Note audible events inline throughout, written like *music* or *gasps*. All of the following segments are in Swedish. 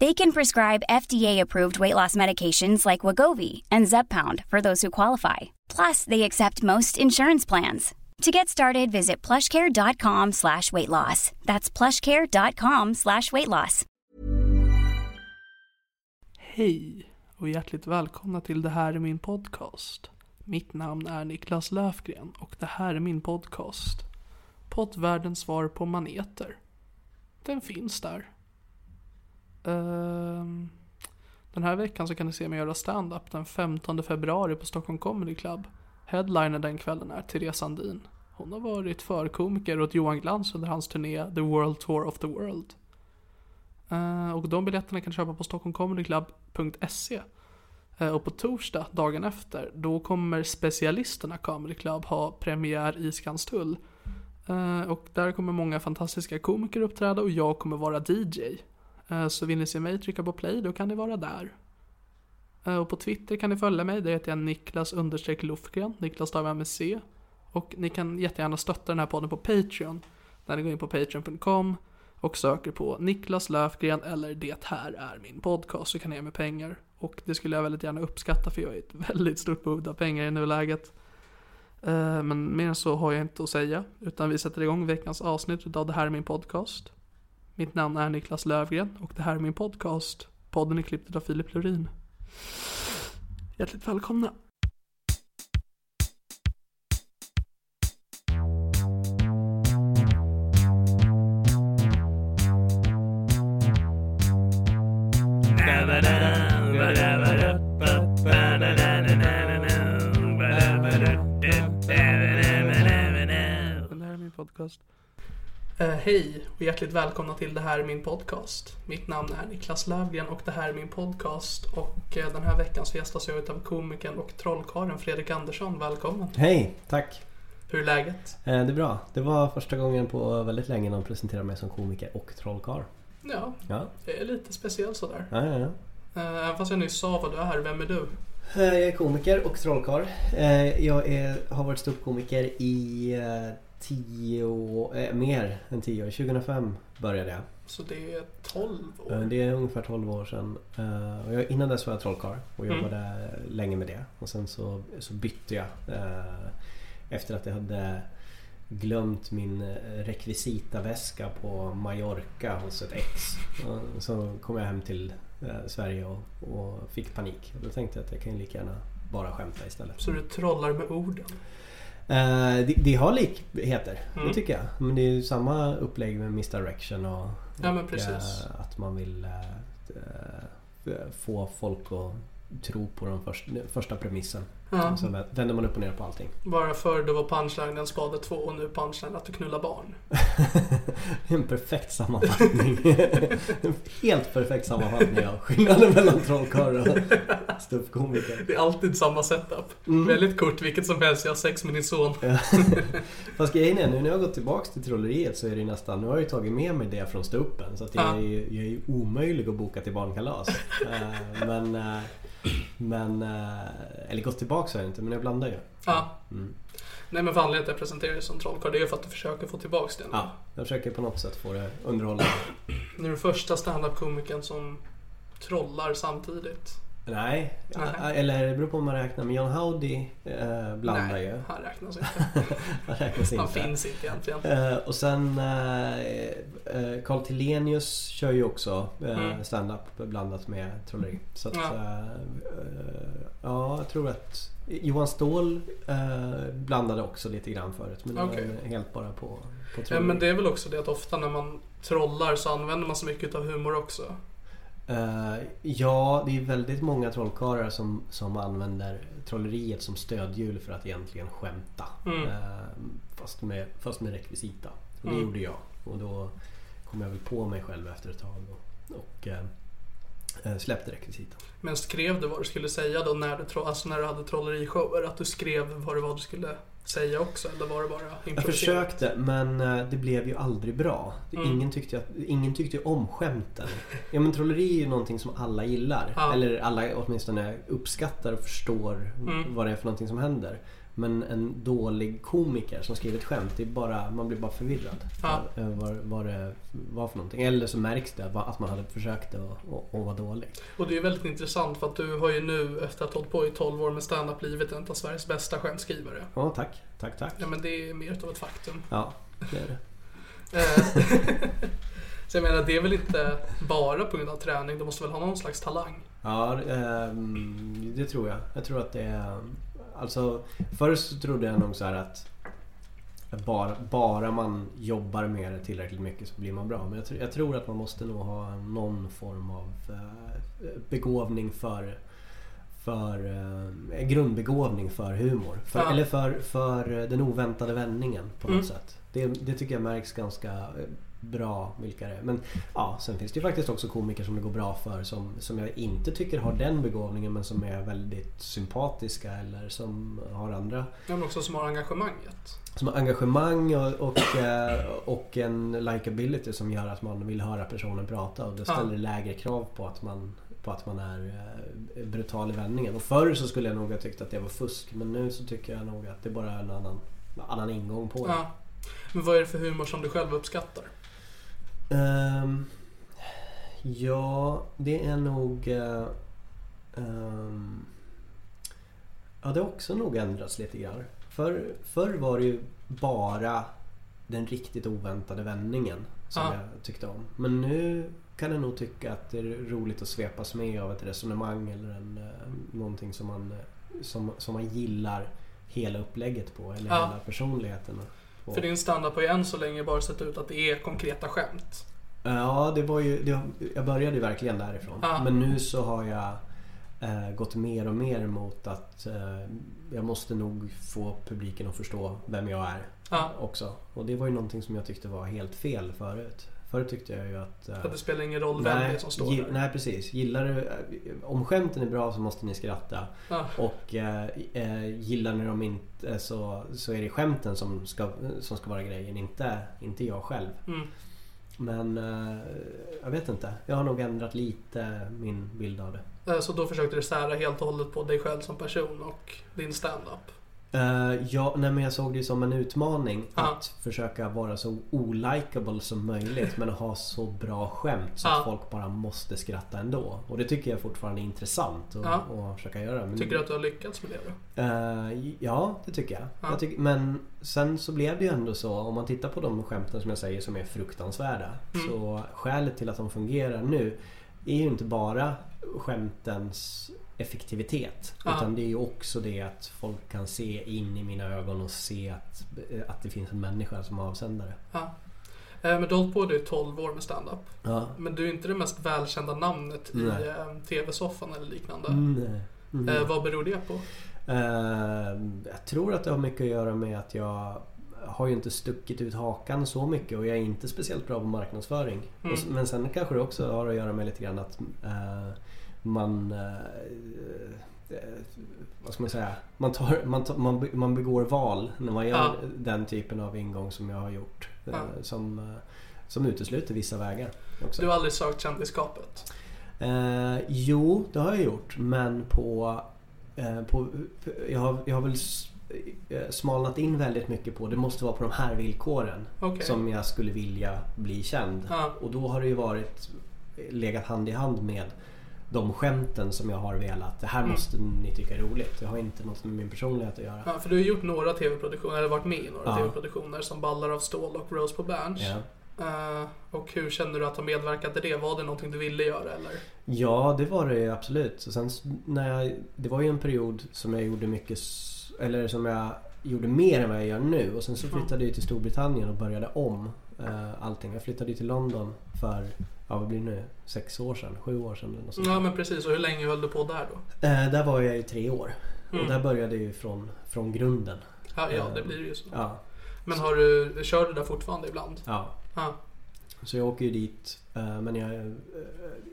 They can prescribe FDA-approved weight loss medications like Wagovi and Zeppound for those who qualify. Plus, they accept most insurance plans. To get started, visit plushcare.com slash weight loss. That's plushcare.com slash weight loss. Hej och hjärtligt välkomna till Det här är min podcast. Mitt namn är Niklas Löfgren och det här är min podcast. Poddvärldens svar på maneter. Den finns där. Ehm, den här veckan så kan ni se mig göra stand-up den 15 februari på Stockholm Comedy Club. Headliner den kvällen är Therese Sandin. Hon har varit förkomiker åt Johan Glans under hans turné The World Tour of the World. Uh, och de biljetterna kan du köpa på stockholmcomedyclub.se. Uh, ehm, och på torsdag, dagen efter, då kommer specialisterna Comedy Club ha premiär i Skanstull. Uh, och där kommer många fantastiska komiker uppträda och jag kommer vara DJ. Eh, så vill ni se mig trycka på play, då kan ni vara där. Eh, och på Twitter kan ni följa mig, där heter jag Niklas understreck Lofgren, Niklas stavar jag med C. Och ni kan jättegärna stötta den här podden på Patreon. där ni går in på patreon.com och söker på Niklas Löfgren eller Det här är min podcast så kan ni ge mig pengar. Och det skulle jag väldigt gärna uppskatta för jag är ett *laughs* väldigt stort behov av pengar i nuläget. Eh, men mer än så har jag inte att säga. Utan vi sätter igång veckans avsnitt av Det här är min podcast. Mitt namn är Niklas Lövgren och det här är min podcast. Podden är klippt av Filip Lurin. Hjärtligt välkomna. Hej och hjärtligt välkomna till Det här är min podcast. Mitt namn är Niklas Lövgren och det här är min podcast. Och eh, den här veckan så gästas jag utav komikern och trollkarlen Fredrik Andersson. Välkommen. Hej, tack. Hur är läget? Eh, Det är bra. Det var första gången på väldigt länge någon presenterade mig som komiker och trollkarl. Ja, Ja, det är lite speciellt sådär. ja, ja. ja. Eh, Även fast jag nyss sa vad du är, vem är du? Jag är komiker och trollkarl. Jag är, har varit ståuppkomiker i tio år, eh, mer än tio år. 2005 började jag. Så det är 12 Eh, år. Det är ungefär 12 år sedan. Eh, och jag, innan dess var jag trollkarl och Mm. jobbade länge med det. Och sen så, så bytte jag eh, efter att jag hade glömt min eh, rekvisitaväska på Mallorca hos ett ex. Och Så kom jag hem till eh, Sverige och, och fick panik. Och då tänkte jag att jag kan lika gärna bara skämta istället. Så du trollar med orden. Eh, det, det har likheter, Mm. det tycker jag. Men det är ju samma upplägg med misdirection och, Ja, och, precis. eh, att man vill eh, eh, få folk att tro på den första, första premissen. Ja. Så vänder man upp och ner på allting. *laughs* Bara förr då var punchline en spade två och nu punchline att du knullar barn. en perfekt sammanfattning. *laughs* en helt perfekt sammanfattning av skillnaden mellan trollkarl och *laughs* ståuppkomiker. Det är alltid samma setup. Mm. Väldigt kort, vilket som helst. Jag har sex med din son. Fast grejen är nu när jag gått tillbaks till trolleriet så är det nästan, nu har jag ju tagit med mig det från ståuppen så att jag, Ja. är, ju- jag är ju omöjlig att boka till barnkalas. Eh, Men, eh, Men, eh, eller gått tillbaka har jag inte men jag blandar ju. Ja. Mm. Nej men för anledningen till att jag presenterar dig som trollkarl det är ju för att du försöker få tillbaks det. Ja, jag försöker på något sätt få det underhållande. *clears throat* Du är den första standup-komikern som trollar samtidigt. Nej, Nej. eller det beror på om man räknar. Men John Howdy eh, blandar Nej, ju. han räknas inte. *laughs* Han räknas Han inte. finns inte egentligen. Eh, och sen eh, eh, Carl Tilenius kör ju också eh, Mm. stand-up blandat med trolleri. Så att, Ja. eh, eh, ja, jag tror att Johan Ståhl eh, blandade också lite grann förut. Men det Okej. var helt bara på, på Ja, trolleri. men det är väl också det att ofta när man trollar så använder man så mycket av humor också. Eh, ja, det är väldigt många trollkarlar som, som använder trolleriet som stödhjul för att egentligen skämta. Mm. Eh, fast, med, fast med rekvisita. Och det Mm. gjorde jag. Och då kom jag väl på mig själv efter ett tag och, och eh, släppte rekvisita. Men skrev du vad du skulle säga då när du, alltså när du hade trollerishower? Att du skrev vad det var du skulle säga också? Eller var det bara Jag försökte men eh, det blev ju aldrig bra. Mm. Ingen, tyckte att, ingen tyckte ju om skämten. Ja men trolleri är ju någonting som alla gillar. Ja. Eller alla åtminstone uppskattar och förstår Mm. vad det är för någonting som händer. Men en dålig komiker som skriver ett skämt, det är bara, man blir bara förvirrad. Ja. Vad, vad, vad det var för någonting. Eller så märks det att man hade försökt det och, och, och var dålig. Och det är väldigt intressant för att du har ju nu efter att ha hållit på i 12 år med stand-up blivit en av Sveriges bästa skämtskrivare. Ja tack, tack, tack. Ja men det är mer utav ett faktum. Ja, det är det. Eh, *laughs* så jag menar det är väl inte bara på grund av träning, du måste väl ha någon slags talang? Ja, ehm, det tror jag. Jag tror att det är... Alltså, förr så trodde jag nog så här att bara, bara man jobbar med det tillräckligt mycket så blir man bra. Men jag, tr- jag tror att man måste nog ha någon form av eh, begåvning för för eh, grundbegåvning för humor. För, Ja. Eller för, för den oväntade vändningen på något Mm. sätt. Det, det tycker jag märks ganska eh, bra vilka det är. Men ja, sen finns det ju faktiskt också komiker som det går bra för som, som jag inte tycker har den begåvningen men som är väldigt sympatiska eller som har andra Ja, men också som har engagemanget. som har engagemang och, och, eh, och en likability som gör att man vill höra personen prata och det Ja. ställer lägre krav på att man, på att man är eh, brutal i vändningen. Och förr så skulle jag nog ha tyckt att det var fusk men nu så tycker jag nog att det bara är en annan, annan ingång på det. Ja. Men vad är det för humor som du själv uppskattar? Ehm, ja, det är nog... ehm, ja, det har också nog ändrats lite grann. För, förr var det ju bara den riktigt oväntade vändningen som Ja. jag tyckte om. Men nu kan jag nog tycka att det är roligt att svepas med av ett resonemang eller en, eh, någonting som man, eh, som, som man gillar hela upplägget på eller Ja. hela personligheten. På. För din standup har ju än så länge bara sett ut att det är konkreta skämt. Ja, det var ju, det, jag började verkligen därifrån. Ja. Men nu så har jag eh, gått mer och mer mot att eh, jag måste nog få publiken att förstå vem jag är Ja. också. Och det var ju någonting som jag tyckte var helt fel förut. Förut tyckte jag ju att... eh, För att det spelar ingen roll vem det är som står där. nej precis. Gillar du, om skämten är bra så måste ni skratta. Ja. Och eh, eh, gillar ni dem inte så, så är det skämten som ska, som ska vara grejen, inte, inte jag själv. Mm. Men eh, jag vet inte. Jag har nog ändrat lite min bild av det. Eh, Så då försökte du sära helt och hållet på dig själv som person och din standup. Uh, ja, nej, men jag såg det som en utmaning Ja. att försöka vara så olikable som möjligt men ha så bra skämt så Ja. att folk bara måste skratta ändå. Och det tycker jag fortfarande är intressant att, att försöka göra. Men, Tycker du att du har lyckats med det? Eh, ja, det tycker jag. Ja. jag tycker, men sen så blev det ju ändå så om man tittar på de skämten som jag säger som är fruktansvärda. Mm. Så skälet till att de fungerar nu är ju inte bara skämtens effektivitet. Ja. Utan det är ju också det att folk kan se in i mina ögon och se att, att det finns en människa som avsändare. Ja. Eh, Men du har hållit på i 12 år med standup. Ja. Men du är inte det mest välkända namnet i Nej. eh, TV-soffan eller liknande. Mm. Mm. Eh, vad beror det på? Eh, jag tror att det har mycket att göra med att jag har ju inte stuckit ut hakan så mycket och jag är inte speciellt bra på marknadsföring. Mm. Men sen kanske det också har att göra med lite grann att eh, man... eh, eh, vad ska man säga? Man, tar, man, tar, man, man begår val när man gör Ja. den typen av ingång som jag har gjort. eh, Ja. Som, som utesluter vissa vägar. Också. Du har aldrig sökt kändisskapet? Eh, jo, det har jag gjort. Men på... Eh, på jag, har, jag har väl smalnat in väldigt mycket på det måste vara på de här villkoren Okej. som jag skulle vilja bli känd. Ja. Och då har det ju varit legat hand i hand med de skämten som jag har velat. Det här Mm. måste ni tycka är roligt. Det har inte något med min personlighet att göra. Ja, för du har gjort några tv-produktioner, eller varit med i några Ja. tv-produktioner som Ballar av stål och Rose på Berns. Ja. Eh, och hur känner du att ha medverkat i det? Var det någonting du ville göra eller? Ja, det var det absolut. Och sen när jag, det var ju en period som jag gjorde mycket, eller som jag gjorde mer än vad jag gör nu. Och sen så flyttade jag till Storbritannien och började om eh, allting. Jag flyttade ju till London för, ja vad blir det nu, sex år sedan, sju år sedan eller något sånt. Ja men precis, och hur länge höll du på där då? Eh, där var jag i tre år. Mm. Och där började jag ju från, från grunden. Ja, ja det blir ju så. Ja, Men har du, kör du där fortfarande ibland? ja. Ja. Så jag åker ju dit. eh, Men jag, eh,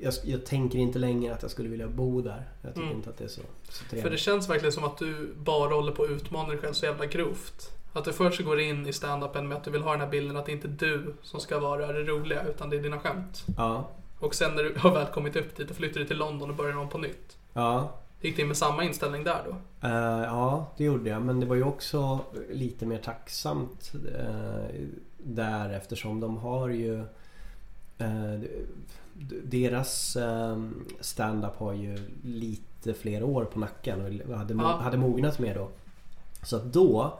jag, jag tänker inte längre att jag skulle vilja bo där. Jag tycker Mm. inte att det är så, så För det trevligt. känns verkligen som att du bara håller på att utmana dig själv så jävla grovt. Att du först går in i stand-upen med att du vill ha den här bilden att det inte är du som ska vara det roliga utan det är dina skämt. Ja, Och sen när du har väl kommit upp dit och flyttar du till London och börjar om på nytt. ja. Gick det in med samma inställning där då? Eh, ja, det gjorde jag. Men det var ju också lite mer tacksamt eh, där eftersom de har ju d- deras stand-up har ju lite fler år på nacken och hade, Ja. hade mognat mer då. Så att då,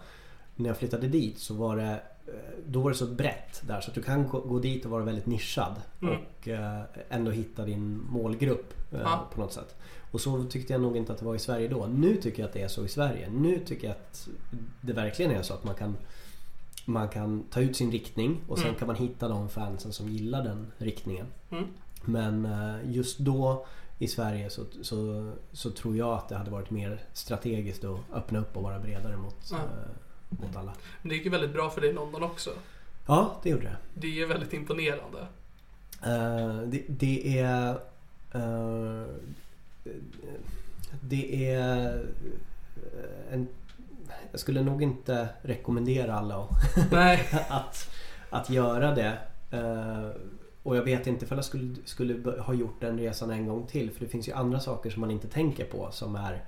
när jag flyttade dit så var det eh, då var det så brett där så att du kan gå- dit och vara väldigt nischad Mm. och eh, ändå hitta din målgrupp eh, Ja. på något sätt. Och så tyckte jag nog inte att det var i Sverige då. Nu tycker jag att det är så i Sverige. Nu tycker jag att det verkligen är så att man kan man kan ta ut sin riktning och sen Mm. kan man hitta de fansen som gillar den riktningen. Mm. Men just då i Sverige så, så, så tror jag att det hade varit mer strategiskt att öppna upp och vara bredare mot, Ja. Mot alla. Men det gick ju väldigt bra för dig i London också. Ja, det gjorde det. Det är väldigt imponerande. Eh, det, det är... eh, det är... eh, En, jag skulle nog inte rekommendera alla att, *laughs* att, göra det. Eh, och jag vet inte ifall jag skulle, skulle ha gjort den resan en gång till. För det finns ju andra saker som man inte tänker på som är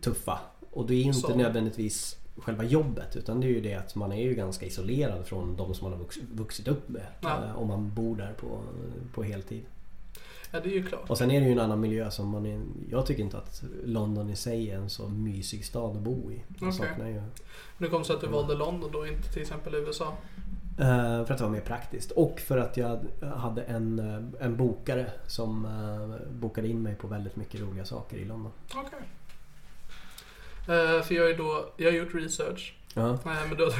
tuffa. Och det är inte Så. nödvändigtvis själva jobbet utan det är ju det att man är ju ganska isolerad från de som man har vux- vuxit upp med. Ja. eh, Om man bor där på, på heltid. Ja, det är ju klart. Och sen är det ju en annan miljö som man är, Jag tycker inte att London i sig är en så mysig stad att bo i. Man Okej. saknar ju... Nu kom det sig att du valde London då, inte till exempel USA. Eh, för att det var mer praktiskt. Och för att jag hade en, eh, en bokare som bokade in mig på väldigt mycket roliga saker i London. Okej. Eh, för jag är då, jag har gjort research. Ja. Eh, men då,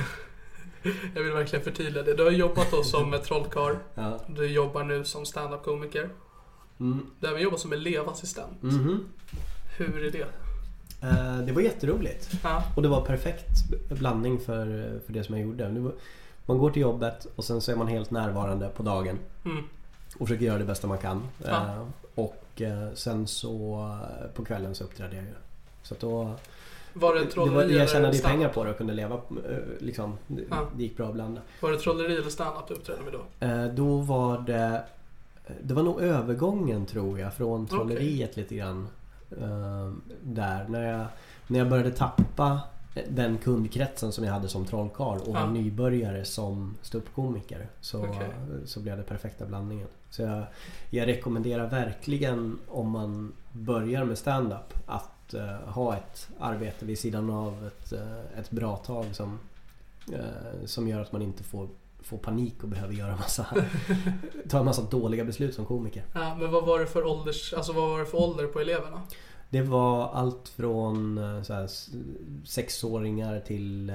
*laughs* jag vill verkligen förtydliga det. Du har jobbat då som trollkarl. ja. Du jobbar nu som stand-up-komiker. Mm. Du har även jobbat som elevassistent. Mhm. Hur är det? Eh, det var jätteroligt. Ja. Och det var perfekt blandning för, för det som jag gjorde. Man går till jobbet och sen så är man helt närvarande på dagen. Mm. Och försöker göra det bästa man kan. Ja. Och sen så på kvällen så uppträdde jag ju. Så då... Var det Det trolleri var, jag tjänade ju pengar på det och kunde leva eh, liksom. Ja. det gick bra att blanda. Var det trolleri eller stand-up du uppträdde med då? Eh, då var det... Det var nog övergången tror jag från trolleriet lite grann. Eh, där. När jag, när jag började tappa den kundkretsen som jag hade som trollkarl och var Ja. nybörjare som ståuppkomiker. Så, Okej. så blev det perfekta blandningen. Så jag, jag rekommenderar verkligen om man börjar med stand-up att eh, ha ett arbete vid sidan av ett, eh, ett bra tag som, eh, som gör att man inte får, får panik och behöver göra massa, *laughs* ta en massa dåliga beslut som komiker. Ja, men vad var det för ålders, alltså vad var det för ålder på eleverna? Det var allt från så här, sexåringar till,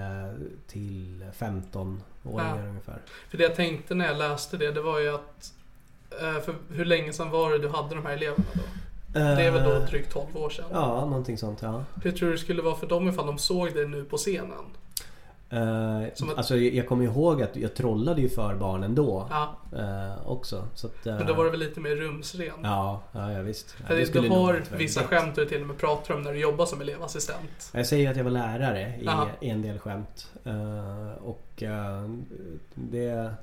till 15-åringar Ja. ungefär. För det jag tänkte när jag läste det, det var ju att för hur länge sedan var det du hade de här eleverna då? Det är väl då Eh, drygt 12 år sedan? Ja, någonting sånt ja. Hur tror du det skulle vara för dem ifall de såg dig nu på scenen? Eh, Som att- Alltså jag kommer ihåg att jag trollade ju för barnen då. Ja. eh, också. Så att, eh, Men då var det väl lite mer rumsren. Ja, ja, ja visst. Ja, För det du har vissa lätt. skämt du till och med pratar om när du jobbar som elevassistent. Jag säger att jag var lärare i, i en del skämt. Eh, och eh, det,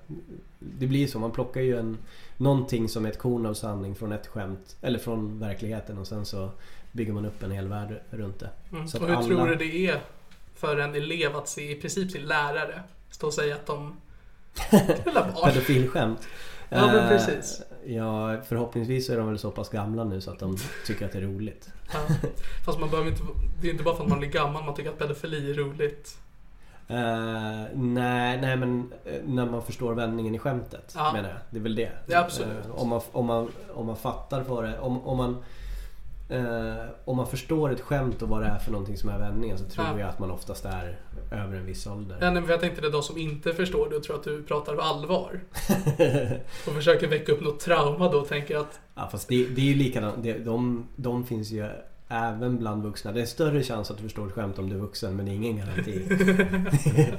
det blir så. Man plockar ju en, någonting som är ett korn av sanning från ett skämt. Eller från verkligheten och sen så bygger man upp en hel värld runt det. Mm. Och hur alla- tror du det är för en elev att se i princip sin lärare stå och säga att de *laughs* knullar barn? Pedofilskämt. Ja, men Eh, precis. Ja, förhoppningsvis är de väl så pass gamla nu så att de tycker att det är roligt. Ja. Fast man behöver inte, det är inte bara för att man blir gammal man tycker att pedofili är roligt. Eh, nej, nej men eh, när man förstår vändningen i skämtet Ja. menar jag. Det är väl det. Ja, absolut. Eh, om, man, om, man, om man fattar vad det om, om man eh, Om man förstår ett skämt och vad det är för någonting som är vändningen så tror Ja. jag att man oftast är över en viss ålder. Ja, nej, jag tänkte det de som inte förstår det och tror att du pratar allvar. *laughs* Och försöker väcka upp något trauma då och tänker att Ja, fast det, det är ju likadant. Det, de, de finns ju även bland vuxna. Det är större chans att du förstår ett skämt om du är vuxen men det är ingen garanti. *laughs*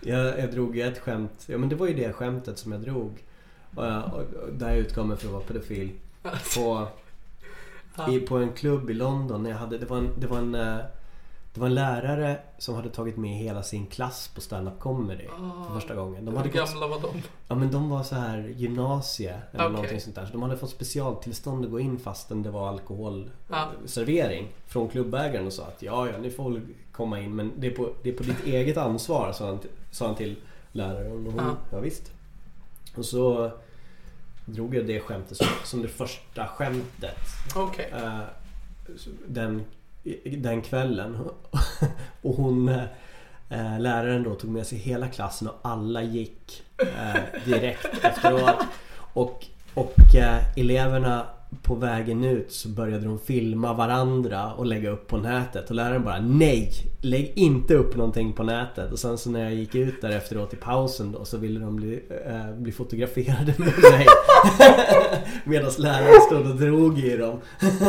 jag, jag drog ju ett skämt. Ja men det var ju det skämtet som jag drog. Och, och, och där jag utgav mig för att vara pedofil. På, i, på en klubb i London. när Jag hade, det, var en, det, var en, eh, det var en lärare som hade tagit med hela sin klass på stand-up comedy för första gången. De hur hade gått, gamla var de? Ja men de var så här gymnasie eller Okej. någonting sånt där. Så de hade fått specialtillstånd att gå in fastän det var Ja. alkoholservering från klubbägaren och sa att ja, ja, ni får komma in men det är på, det är på ditt *laughs* eget ansvar sa han, sa han till läraren. Och hon, Ja. ja. visst. Och så drog jag det skämtet som, som det första skämtet Okej. eh, den, den kvällen. *laughs* Och hon, eh, läraren då tog med sig hela klassen och alla gick eh, direkt efteråt. Och, och eleverna på vägen ut så började de filma varandra och lägga upp på nätet. Och läraren bara Nej! Lägg inte upp någonting på nätet. Och sen så när jag gick ut där efteråt i pausen då så ville de bli, eh, bli fotograferade med mig. *laughs* Medan läraren stod och drog i dem.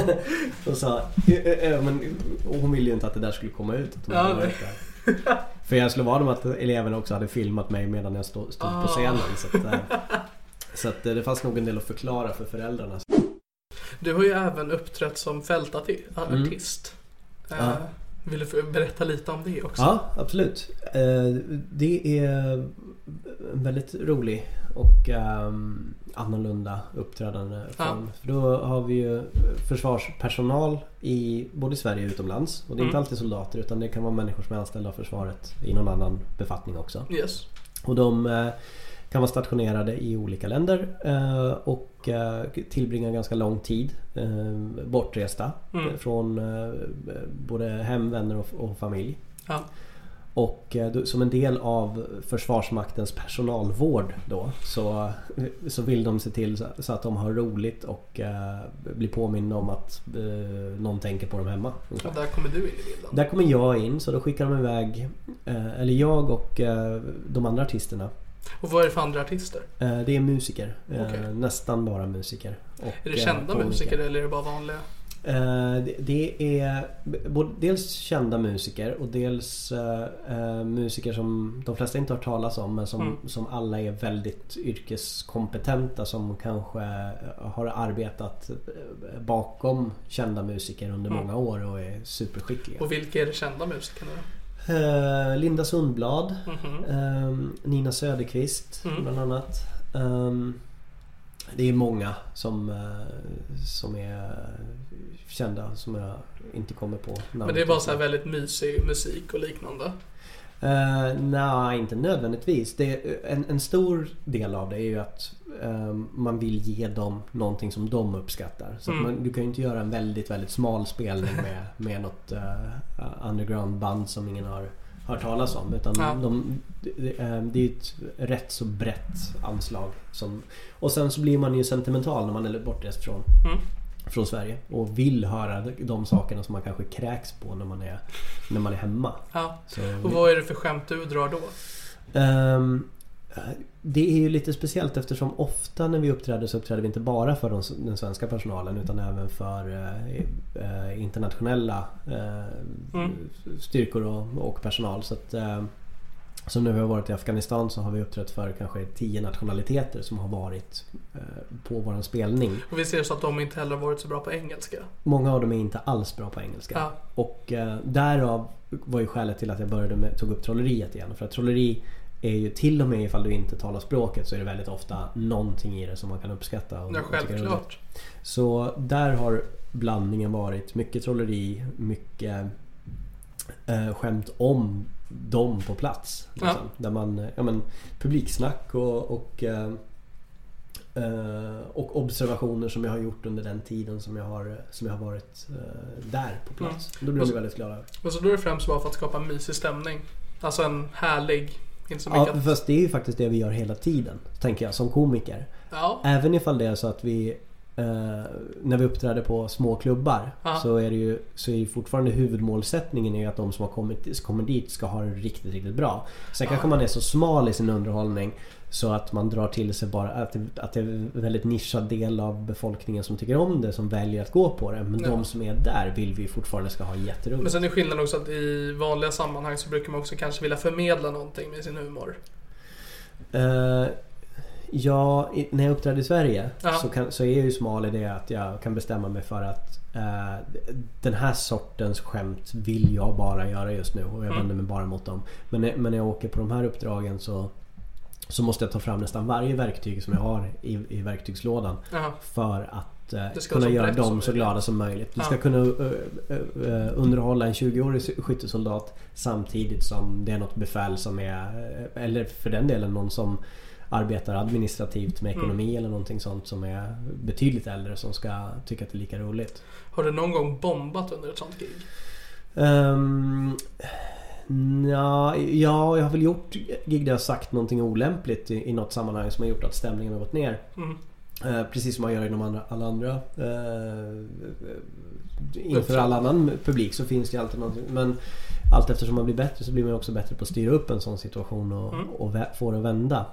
*laughs* och sa "Eh, eh, eh", men och hon ville ju inte att det där skulle komma ut. Ja. För jag slår vad om att eleverna också hade filmat mig medan jag stod, stod Ah. på scenen. Så att, eh, så att det fanns nog en del att förklara för föräldrarna. Du har ju även uppträtt som fältartist. Mm. Ja. Vill du berätta lite om det också? Ja, absolut. Eh, Det är en väldigt rolig och ehm, annorlunda uppträdande form. För då har vi ju försvarspersonal i både Sverige och utomlands. Och det är inte Mm. alltid soldater utan det kan vara människor som är anställda av försvaret i någon annan befattning också. Yes. Och de eh, kan vara stationerade i olika länder eh, och eh, tillbringa ganska lång tid eh, bortresta Mm. från både hem, vänner och, familj. Ja. Och som en del av Försvarsmaktens personalvård då så, så vill de se till så, att de har roligt och eh, blir påminna om att eh, någon tänker på dem hemma. ungefär. Och där kommer du in i bilden. Där kommer jag in så då skickar de iväg, eh, eller jag och de andra artisterna. Och vad är det för andra artister? Eh, det är musiker, eh, Okej. nästan bara musiker. Är det eh, kända komiker. musiker eller är det bara vanliga? Det, är både, dels kända musiker och dels musiker som de flesta inte har hört talas om men som, Mm. som alla är väldigt yrkeskompetenta som kanske har arbetat bakom kända musiker under Mm. många år och är superskickliga. Och vilka är de kända musikerna då? Eh, Linda Sundblad, Mhm. eh, Nina Söderqvist Mm. bland annat. Ehm, det är många som, eh, som är kända som jag inte kommer på namnet Men det är bara så här väldigt mysig musik och liknande. Eh, Nej, inte nödvändigtvis. Det är, en, en stor del av det är ju att man vill ge dem någonting som de uppskattar. Så Mm. man, du kan ju inte göra en väldigt, väldigt smal spelning med, med något uh, undergroundband som ingen har hört talas om. Utan Ja. de, det, eh, det är ju ett rätt så brett anslag. Som, och sen så blir man ju sentimental när man är bortrest från, Mm. från Sverige. Och vill höra de sakerna som man kanske kräks på när man är, när man är hemma. Ja. Så, Och vad är det för skämt du drar då? Ehm, det är ju lite speciellt eftersom ofta när vi uppträder så uppträder vi inte bara för de, den svenska personalen utan även för eh, eh, internationella eh, Mm. styrkor och, och personal. Så att, som vi har varit i Afghanistan så har vi uppträtt för kanske tio nationaliteter som har varit på vår spelning. Och vi ser så att de inte heller varit så bra på engelska. Många av dem är inte alls bra på engelska. Ja. Och därav var ju skälet till att jag började med, tog upp trolleriet igen. För att trolleri är ju till och med ifall du inte talar språket så är det väldigt ofta någonting i det som man kan uppskatta. Och, Ja, och självklart. Så där har blandningen varit mycket trolleri, mycket eh, skämt om dem på plats. Liksom. Ja. Där man, ja men publiksnack och, och, eh, eh, och observationer som jag har gjort under den tiden som jag har, som jag har varit eh, där på plats. Då blir vi väldigt glada. Men så då är det främst bara för att skapa en mysig stämning. Alltså en härlig, inte så mycket Ja, fast det är ju faktiskt det vi gör hela tiden. Tänker jag som komiker. Ja, Även ifall det är så att vi eh, när vi uppträder på små klubbar Ja. så är det ju så är ju fortfarande huvudmålsättningen är att de som har kommit, kommer dit ska ha det riktigt, riktigt bra. Sen kanske man är så smal i sin underhållning så att man drar till sig bara att det, att det är en väldigt nischad del av befolkningen som tycker om det som väljer att gå på det. Men Ja. de som är där vill vi fortfarande ska ha men jätteroligt. sen är skillnaden också att i vanliga sammanhang så brukar man också kanske vilja förmedla någonting med sin humor. Eh, ja, när jag uppträdde i Sverige Ja. så, kan, så är jag ju smal i det att jag kan bestämma mig för att eh, den här sortens skämt vill jag bara göra just nu och jag Mm. vänder mig bara mot dem. Men, när- men när jag åker på de här uppdragen så så måste jag ta fram nästan varje verktyg som jag har i, i verktygslådan Ja. för att eh, kunna göra dem så glada som möjligt. Du ska kunna eh, eh, eh, underhålla en 20-årig skyttesoldat samtidigt som det är något befäl som är, eller för den delen någon som arbetar administrativt med ekonomi Mm. eller någonting sånt som är betydligt äldre som ska tycka att det är lika roligt. Har du någon gång bombat under ett sånt gig? Um, ja, ja, jag har väl gjort gig där jag har sagt någonting olämpligt i, i något sammanhang som har gjort att stämningen har gått ner. Mm. Eh, precis som man gör inom andra, alla andra. Eh, inför all annan publik så finns det alltid någonting. Men allt eftersom man blir bättre så blir man också bättre på att styra upp en sån situation och, Mm. och få det att vända.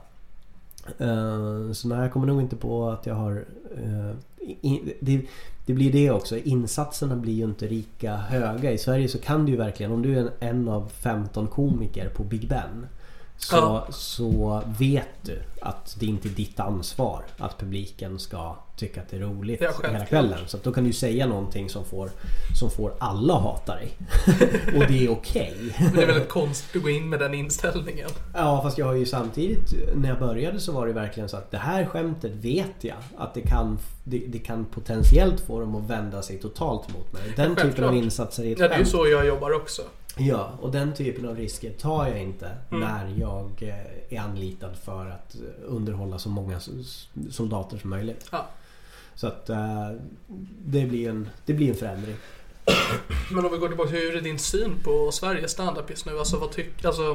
Eh, så nej, jag kommer nog inte på att jag har... Eh, det, det blir det också. Insatserna blir ju inte lika höga. I Sverige så kan du ju verkligen, om du är en, en av 15 komiker på Big Ben. Så, Ja. så vet du att det inte är ditt ansvar att publiken ska tycka att det är roligt Ja, hela kvällen. Så då kan du säga någonting som får, som får alla att hata dig. *laughs* Och det är okej. Men det är väldigt konstigt att gå in med den inställningen. Ja fast jag har ju samtidigt när jag började så var det verkligen så att det här skämtet vet jag att det kan, det, det kan potentiellt få dem att vända sig totalt mot mig. Den typen självklart. av insatser i ett Ja, det är ju så jag jobbar också. Ja och den typen av risker tar jag inte Mm. när jag eh, är anlitad för att underhålla så många soldater som möjligt. Ja. Så att eh, det, blir en, det blir en förändring. *clears throat* Men om vi går tillbaka, hur är din syn på Sveriges standup just nu? Alltså vad tycker, alltså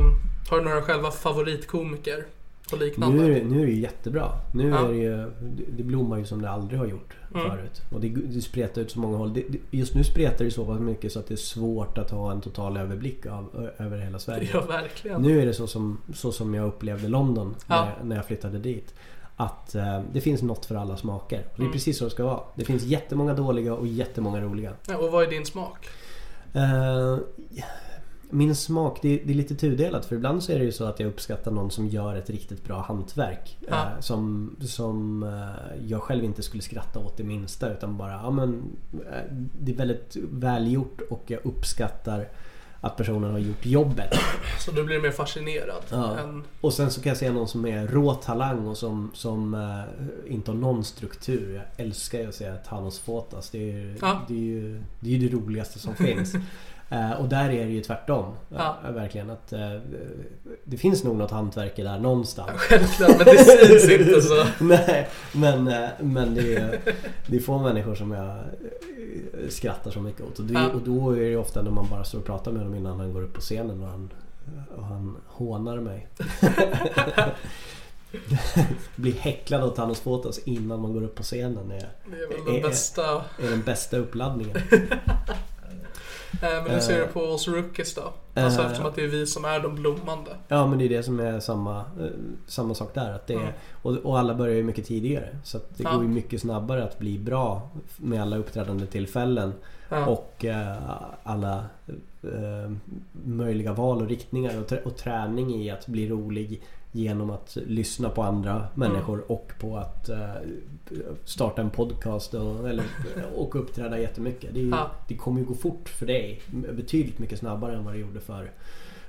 har du några själva favoritkomiker och liknande? Nu är, det, nu är det ju jättebra. Nu Ja. är det ju, det blommar ju som det aldrig har gjort Mm. förut. Och det, det spretar ut så många håll. Det, det, just nu spretar det så pass mycket så att det är svårt att ha en total överblick av, över hela Sverige. Ja, verkligen. Nu är det så som, så som jag upplevde London Ja. när, jag, när jag flyttade dit. Att eh, det finns något för alla smaker. Och det är Mm. precis så det ska vara. Det finns jättemånga dåliga och jättemånga roliga. Ja, och vad är din smak? Eh, min smak, det, det är lite tudelat för ibland så är det ju så att jag uppskattar någon som gör ett riktigt bra hantverk. Ja. Eh, som som eh, jag själv inte skulle skratta åt det minsta utan bara, ja men eh, Det är väldigt välgjort och jag uppskattar att personen har gjort jobbet. Så du blir mer fascinerad Ja. än... Och sen så kan jag se någon som är rå talang och som, som eh, inte har någon struktur. Jag älskar ju att säga Thanos Fotas. Det är, ju- Ja. det, är ju, det är ju det roligaste som finns. *laughs* Eh, och där är det ju tvärtom. Ja. Eh, verkligen att eh, det finns nog något hantverk där någonstans. Självklart, men det syns inte så. *laughs* Nej, men, eh, men det, är, det är få människor som jag eh, skrattar så mycket åt. Och, det, Ja. och då är det ofta när man bara står och pratar med honom innan han går upp på scenen och han, och han hånar mig. *laughs* Bli häcklad av Thanos Fotos innan man går upp på scenen är, Det är Eh, bästa. är den bästa uppladdningen. *laughs* Eh, Men hur ser du på oss rookies då? Alltså Eh. eftersom att det är vi som är de blommande. Ja men det är det som är samma, eh, samma sak där. Att det är, Mm. och, och alla börjar ju mycket tidigare. Så det Ja. går ju mycket snabbare att bli bra med alla uppträdande tillfällen. Ja. Och eh, alla eh, möjliga val och riktningar och, trä- och träning i att bli rolig genom att lyssna på andra människor och på att eh, starta en podcast och, eller, och uppträda jättemycket. Det, ju, Ja. det kommer ju gå fort för dig. Betydligt mycket snabbare än vad det gjorde för,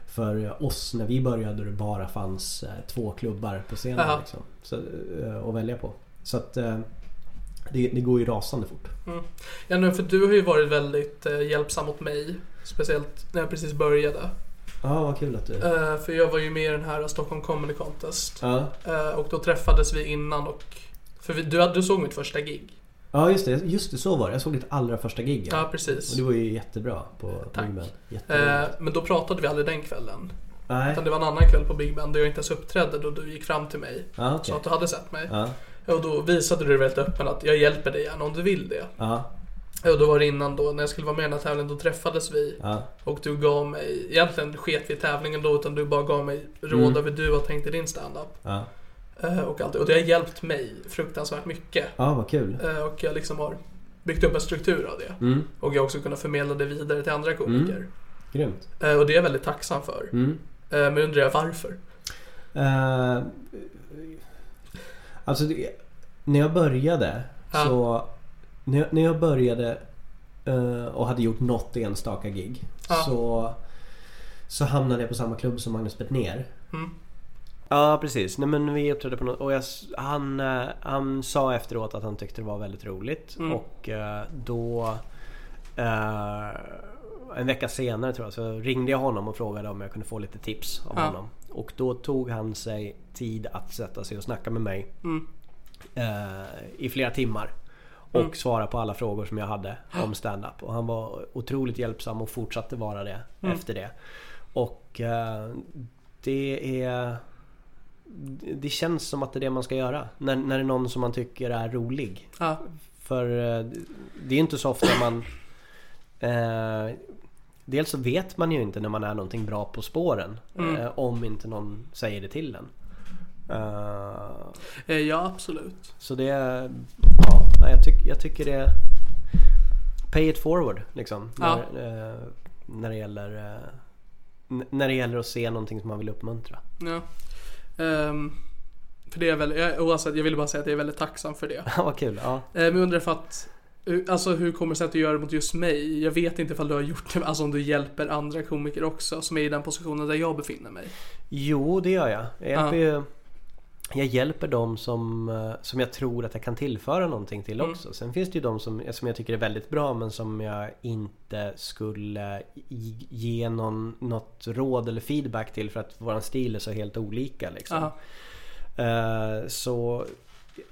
för oss när vi började och det bara fanns eh, två klubbar på scenen Ja. liksom, så, eh, att välja på. Så att det, det går ju rasande fort. Ja, nu, för du har ju varit väldigt hjälpsam mot mig. Speciellt när jag precis började. Ja, vad kul att du... Eh, för jag var ju med i den här Stockholm Comedy Contest. Ja. Eh, och då träffades vi innan och... För vi, du, du såg mitt första gig. ja, just det. Just det, så var det. Jag såg ditt allra första gig. Ja, Och precis. det var ju jättebra på Tack. Big Ben. Jättebra. Eh, men då pratade vi aldrig den kvällen. Nej. Utan det var en annan kväll på Big Ben där jag inte ens uppträdde då du gick fram till mig. Ja, okej. Sa att du hade sett mig. Ja. Och då visade du dig väldigt öppen att jag hjälper dig gärna om du vill det. Ja. Då var det innan då, när jag skulle vara med i den här tävlingen, då träffades vi. Ja. Och du gav mig, egentligen sket vi i tävlingen då, utan du bara gav mig råd Mm. över du har tänkt i din standup. Ja. Eh, och, allt. och det har hjälpt mig fruktansvärt mycket. Ja, vad kul. Eh, och jag liksom har byggt upp en struktur av det. Mm. Och jag har också kunnat förmedla det vidare till andra komiker. Grymt. Eh, och det är jag väldigt tacksam för. Mm. Men undrar jag varför? Eh, alltså, det, när jag började Ja. så... När jag, när jag började eh, och hade gjort något enstaka gig Ja. så, så hamnade jag på samma klubb som Magnus Bettner. Mm. Ja precis. Nej, men vi uppträdde på något och jag, han, eh, han sa efteråt att han tyckte det var väldigt roligt Mm. och eh, då en vecka senare tror jag så ringde jag honom och frågade om jag kunde få lite tips av Ja. honom. Och då tog han sig tid att sätta sig och snacka med mig Mm. i flera timmar. Och Mm. svara på alla frågor som jag hade *gasps* om stand-up. Och han var otroligt hjälpsam och fortsatte vara det Mm. efter det. Och eh, det är... Det känns som att det är det man ska göra. När, när det är någon som man tycker är rolig. Ja. För eh, det är inte så ofta man... Eh, dels så vet man ju inte när man är någonting bra på spåren. Mm. Eh, om inte någon säger det till en. Eh, ja, absolut. så det... Ja, nej, jag, tyck, jag tycker det... Pay it forward liksom. Ja. När, eh, när det gäller... Eh, när det gäller att se någonting som man vill uppmuntra. Ja. Ehm, för det är väl, jag, oavsett, jag ville bara säga att jag är väldigt tacksam för det. *laughs* Ja, vad kul. Ja. Eh, Men jag undrar för att hur- Alltså hur kommer det sig att du gör det mot just mig? Jag vet inte ifall du har gjort det, alltså om du hjälper andra komiker också som är i den positionen där jag befinner mig. Jo, det gör jag. Jag hjälper, Ja. ju, jag hjälper dem som, eh, som jag tror att jag kan tillföra någonting till Mm. också. Sen finns det ju de som, som jag tycker är väldigt bra men som jag inte skulle ge någon, något råd eller feedback till för att våran stil är så helt olika. Liksom. Eh, så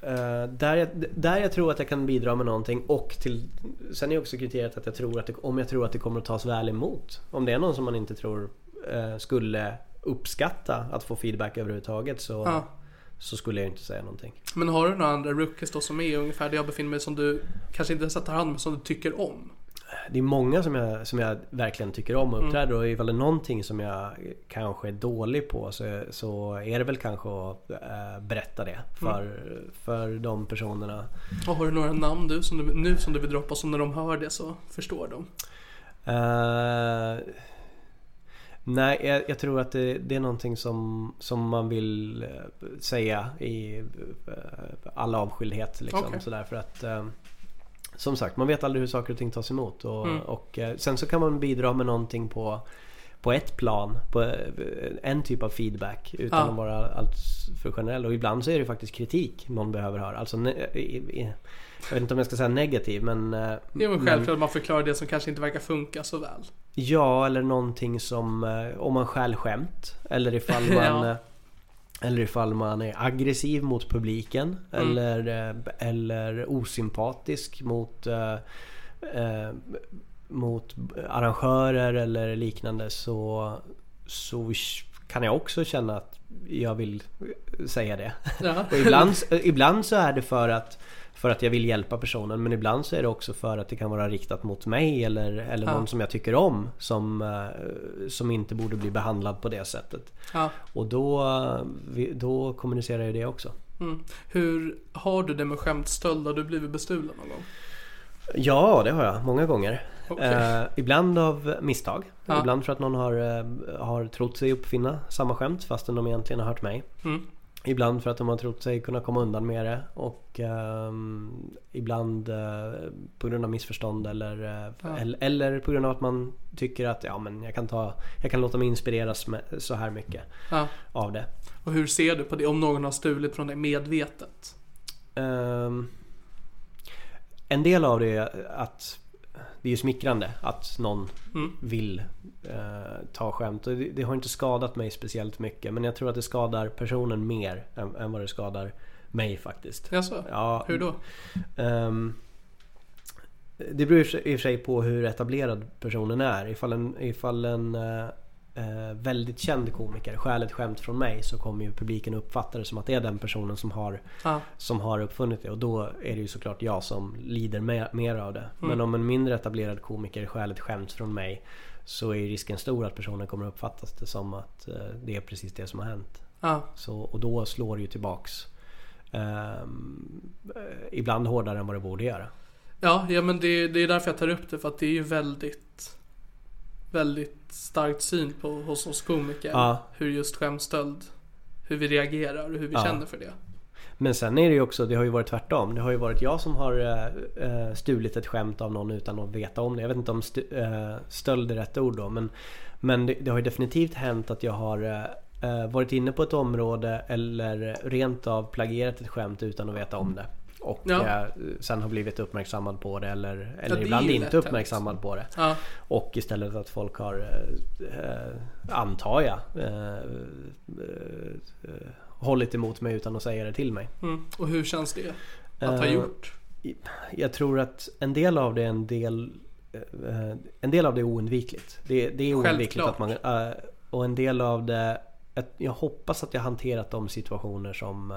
eh, där, jag, där jag tror att jag kan bidra med någonting och till Sen är också kriteriet att jag tror att det, om jag tror att det kommer att tas väl emot. Om det är någon som man inte tror eh, skulle uppskatta att få feedback överhuvudtaget så, Ja. Så skulle jag inte säga någonting. Men har du några andra rookies då som är ungefär där jag befinner mig som du kanske inte ens tar hand om som du tycker om? Det är många som jag, som jag verkligen tycker om och uppträder och ifall det är någonting som jag kanske är dålig på så, så är det väl kanske att eh, berätta det för, för de personerna. Och har du några namn du, som du nu som du vill droppa så när de hör det så förstår de? Eh, nej, jag, jag tror att det, det är någonting som, som man vill eh, säga i eh, all avskildhet. Liksom, Okej. sådär, för att, eh, som sagt, man vet aldrig hur saker och ting tas emot. Och, Mm. och, sen så kan man bidra med någonting på, på ett plan, på en typ av feedback utan Ja. att vara allt för generell. Och ibland så är det faktiskt kritik någon behöver höra. Alltså, jag vet inte om jag ska säga negativ men... Det är väl självklart att man förklarar det som kanske inte verkar funka så väl. Ja, eller någonting som eh, om man stjäl skämt. Eller ifall *laughs* man, Ja. eh, eller ifall man är aggressiv mot publiken. Mm. Eller, eh, eller osympatisk mot, eh, mot arrangörer eller liknande. Så, så kan jag också känna att jag vill säga det. Ja. Ibland, ibland så är det för att för att jag vill hjälpa personen men ibland så är det också för att det kan vara riktat mot mig eller, eller Ja. någon som jag tycker om som, eh, som inte borde bli behandlad på det sättet. Ja. Och då, då kommunicerar jag det också. Mm. Hur har du det med skämtstöld? Har du blivit bestulen någon gång? Ja, det har jag. Många gånger. Okej. Eh, ibland av misstag. Ja. Ibland för att någon har, eh, har trott sig uppfinna samma skämt fastän de egentligen har hört mig. Mm. Ibland för att de har trott sig kunna komma undan med det och ehm, ibland eh, på grund av missförstånd eller, eh, Ja. eller, eller på grund av att man tycker att ja, men jag, kan ta, jag kan låta mig inspireras med så här mycket Ja. av det. Och hur ser du på det om någon har stulit från dig medvetet? Ehm, en del av det är att det är smickrande att någon Mm. vill eh, ta skämt. Och det, det har inte skadat mig speciellt mycket men jag tror att det skadar personen mer än, än vad det skadar mig faktiskt. Jaså? Ja, Hur då? Ehm, det beror i och för sig- på hur etablerad personen är. Ifall en, ifall en eh, eh, väldigt känd komiker stjäl ett skämt från mig så kommer ju publiken uppfatta det som att det är den personen som har, Ja. som har uppfunnit det. Och då är det ju såklart jag som lider mer, mer av det. Mm. Men om en mindre etablerad komiker stjäl ett skämt från mig så är risken stor att personen kommer uppfattas det som att eh, det är precis det som har hänt. Ja. Så, och då slår det ju tillbaks. eh, ibland hårdare än vad det borde göra. Ja, ja men det, det är därför jag tar upp det för att det är ju väldigt Väldigt starkt syn på hos oss komiker Ja. Hur just skämtstöld Hur vi reagerar och hur vi Ja. känner för det Men sen är det ju också, det har ju varit tvärtom. Det har ju varit jag som har eh, stulit ett skämt av någon utan att veta om det. Jag vet inte om stu, eh, stöld är rätt ord då. Men, men det, det har ju definitivt hänt att jag har eh, varit inne på ett område eller rent av plagierat ett skämt utan att veta om det. Och Ja. eh, sen har blivit uppmärksammad på det eller, det eller är ibland ju lätt inte uppmärksammad på det. Ja, Och istället att folk har, eh, antar jag, eh, eh, hållit emot mig utan att säga det till mig. mm. och hur känns det? Att ha gjort? Jag tror att en del av det är en del En del av det är oundvikligt. Det, det är oundvikligt att man... Och en del av det... Jag hoppas att jag hanterat de situationer som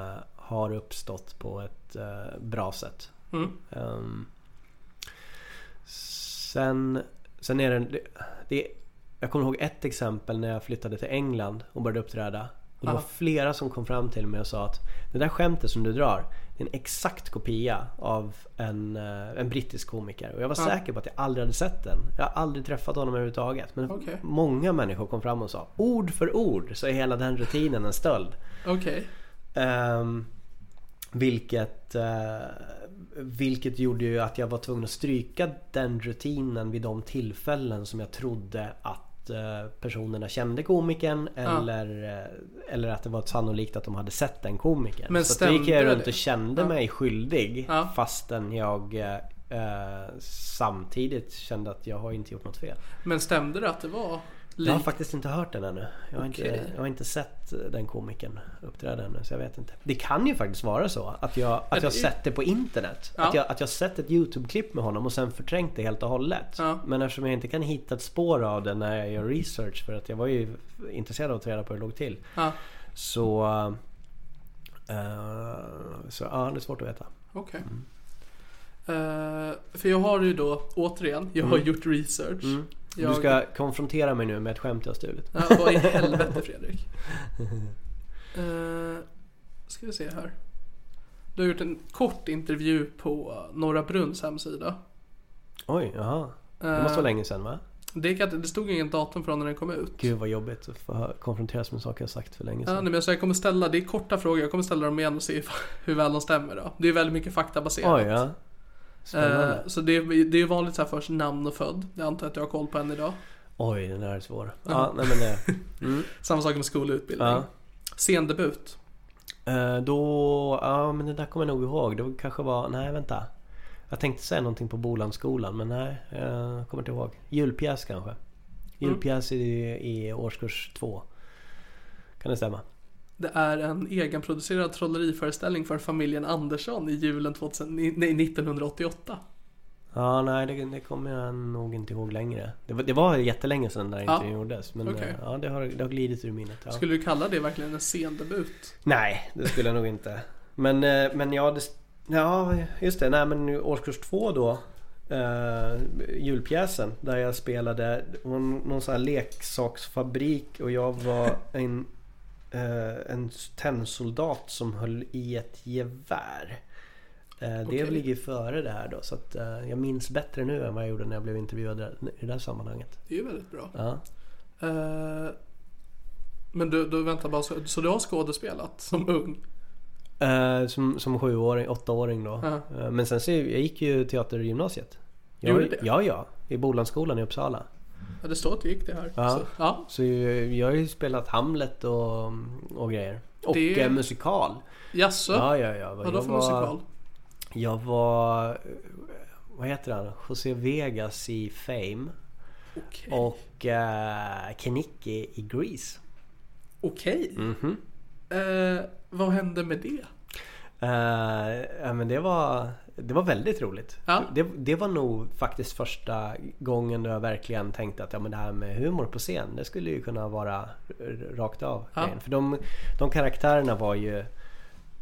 har uppstått på ett eh, bra sätt. Mm. Ehm, sen, sen är det, det, det... Jag kommer ihåg ett exempel när jag flyttade till England och började uppträda. Och det var Ja. flera som kom fram till mig och sa att det där skämtet som du drar det är en exakt kopia av en, eh, en brittisk komiker. Och jag var Ja. säker på att jag aldrig hade sett den. Jag har aldrig träffat honom överhuvudtaget. Men Okej. många människor kom fram och sa ord för ord så är hela den rutinen en stöld. Ehm, vilket, eh, vilket gjorde ju att jag var tvungen att stryka den rutinen vid de tillfällen som jag trodde att eh, personerna kände komikern eller, eh, eller att det var sannolikt att de hade sett den komikern. Men så då gick jag runt och kände Ja. mig skyldig Ja. fastän jag eh, samtidigt kände att jag har inte gjort något fel. Men stämde det att det var Jag har faktiskt inte hört den ännu. Jag har, Okej. inte, jag har inte sett den komikern uppträda ännu så jag vet inte. Det kan ju faktiskt vara så att jag, att jag sett det på internet. Ja. Att, jag, att jag sett ett YouTube-klipp med honom och sen förträngt det helt och hållet. Ja. Men eftersom jag inte kan hitta ett spår av det när jag gör research för att jag var ju intresserad av att ta reda på hur det låg till. Ja, Så... eh, så ja, det är svårt att veta. okej. Eh, för jag har ju då, återigen, jag har gjort research. Jag, Mm. Du ska konfrontera mig nu med ett skämt jag har stulit. Ja, vad i helvete *laughs* Fredrik? Uh, ska vi se här. Du har gjort en kort intervju på Norra Brunns hemsida. Oj, jaha. Det Eh, måste vara länge sedan va? Det, det stod ingen datum från när den kom ut. Gud vad jobbigt att få konfronteras med saker jag sagt för länge Ja, sedan. nej, men så jag kommer ställa, det är korta frågor, jag kommer ställa dem igen och se *laughs* hur väl de stämmer då. Det är väldigt mycket faktabaserat. Oj, ja. Spännande. Eh, så det, är- det är ju vanligt så här först namn och född. Jag antar att jag har koll på en idag. Oj, den här är svår. Ja, nej men det. *laughs* Mm. Samma sak med skolutbildning. Ja. Scendebut. Eh, då, ja men det där kommer jag nog ihåg. Det kanske var, nej vänta. Jag tänkte säga någonting på Bolansskolan men nej, jag kommer inte ihåg. Julpjäs kanske. Julpjäs i, i årskurs två. Kan det stämma? Det är en egenproducerad trolleriföreställning för familjen Andersson i julen 2000, nej, 1988. Ja, nej det, det kommer jag nog inte ihåg längre. Det var, det var jättelänge sedan den där Ja. intervjun gjordes. Men Okej. eh, ja, det har, det har glidit ur minnet. Ja. Skulle du kalla det verkligen en scendebut? Nej, det skulle jag nog inte. Men, eh, men ja, det, ja, just det. Nej, men årskurs två då. Uh, julpjäsen där jag spelade var någon sån här leksaksfabrik och jag var en, eh, en tennsoldat som höll i ett gevär. Eh, Det Okej. ligger före det här då så att eh, jag minns bättre nu än vad jag gjorde när jag blev intervjuad i det här sammanhanget. Det är ju väldigt bra. Ja. Eh, men du, du väntar bara, så, så du har skådespelat som ung? Eh, som, som sjuåring, åttaåring då. Eh, men sen så jag gick ju teatergymnasiet. Jag, Gjorde det? Ja, ja. I Bolansskolan i Uppsala. Ja, det står att du gick det här. Ja. Så, ja. Så jag, har ju spelat Hamlet och, och grejer. Och Det- eh, musikal. Jaså? Ja, ja, ja. Vadå för var- musikal? Jag var... Vad heter han? José Vegas i Fame. Okej. Och uh, Kenicki i Grease. Okej. Mhm. Eh, vad hände med det? Eh, ja, men det var, det var väldigt roligt. Ja. Det, det var nog faktiskt första gången då jag verkligen tänkte att ja, men det här med humor på scen, det skulle ju kunna vara rakt av. Ja. För de, de karaktärerna var ju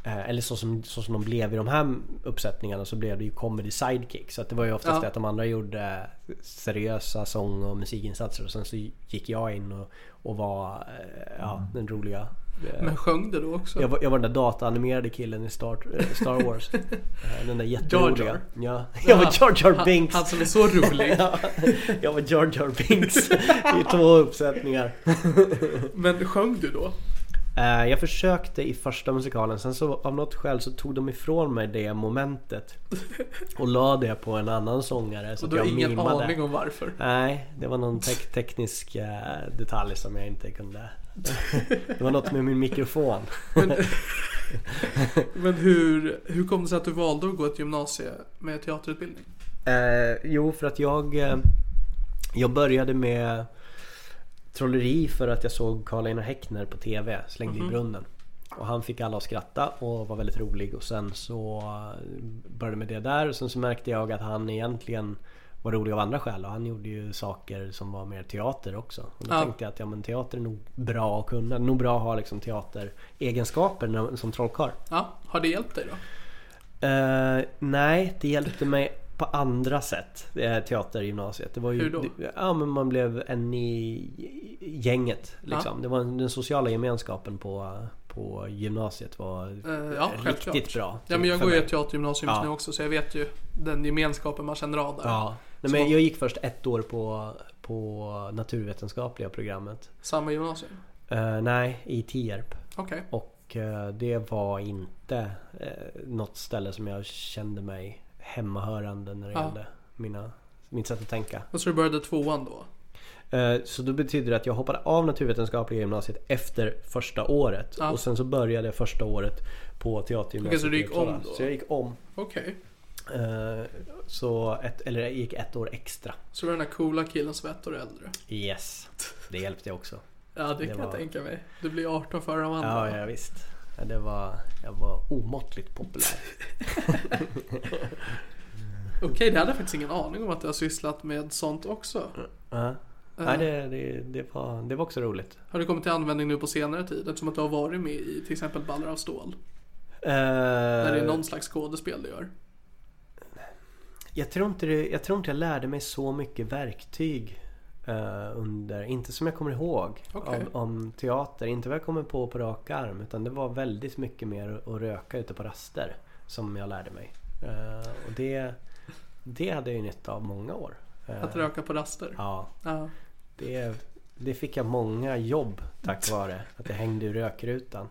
eh, eller så som, så som de blev i de här uppsättningarna så blev det ju comedy sidekick. Så det var ju oftast Ja. det att de andra gjorde seriösa sång och musikinsatser och sen så gick jag in och, och var eh, ja, den roliga. Eh, Men sjöng du då också? jag var, jag var den där dataanimerade killen i Star, eh, Star Wars. *laughs* Eh, den där jätteroliga. Jar Ja, jag var Jar Jar Binks. Han, han som är så rolig. *laughs* Ja, jag var Jar Jar Binks i två uppsättningar. *laughs* Men sjöng du då? Jag försökte i första musikalen, sen så av något skäl så tog de ifrån mig det momentet. Och la det på en annan sångare så Och du har ingen mimade. aning om varför? Nej, det var någon tek- teknisk detalj som jag inte kunde... Det var något med min mikrofon. Men hur, hur kom det sig att du valde att gå ett gymnasie med teaterutbildning? Eh, jo, för att jag... Eh, jag började med trolleri för att jag såg Karl-Einar Häckner på TV, Slängde i brunnen. Och han fick alla att skratta och var väldigt rolig och sen så eh, började med det där och sen så märkte jag att han egentligen var rolig av andra skäl och han gjorde ju saker som var mer teater också. Och då Ja. tänkte jag att ja, men teater är nog bra att kunna. Nog bra att ha liksom teateregenskaper som trollkarl. Ja, har det hjälpt dig då? Eh, nej, det hjälpte mig på andra sätt. eh, Teatergymnasiet. Det var ju, Hur då? Det, ja, men man blev en i gänget. Liksom. Det var den sociala gemenskapen på, på gymnasiet var Eh, ja, riktigt självklart. bra. Ja men jag för går ju ett teatergymnasium just Ja. nu också så jag vet ju den gemenskapen man känner av där. Ja. Nej, men jag gick först ett år på, på naturvetenskapliga programmet. Samma gymnasium? Eh, nej, i Tierp. Okej. Och eh, det var inte eh, något ställe som jag kände mig hemmahörande när det gällde mina, mitt sätt att tänka. Och så du började tvåan då? Eh, Så då betyder det att jag hoppade av naturvetenskapliga gymnasiet efter första året. Ja. Och sen så började jag första året på teatergymnasiet Okej, så du gick om då? Så jag gick om. Okej. Eh, Så ett, eller jag gick ett år extra. Så du var den där coola killen som var ett år äldre? Yes. Det hjälpte också. *laughs* Ja det, Det kan var- jag tänka mig. Du blir 18 före de andra. Ja, ja visst. Ja, det var, jag var omåttligt populär. *laughs* Okej, det hade jag faktiskt ingen aning om att du har sysslat med sånt också. Ja. Nej, det, det, det, var, det var också roligt. Har det kommit till användning nu på senare tid? Eftersom att du har varit med i till exempel Ballar av stål. Eh, Där det är någon slags skådespel du gör. Jag tror, inte det, jag tror inte jag lärde mig så mycket verktyg eh, under, inte som jag kommer ihåg, Okej. om, om teater. Inte vad jag kommer på på rak arm. Utan det var väldigt mycket mer att röka ute på raster som jag lärde mig. Eh, och det, det hade jag ju nytta av många år. Att röka på raster. Ja, Ja. Det, det fick jag många jobb tack vare att jag hängde i rökrutan.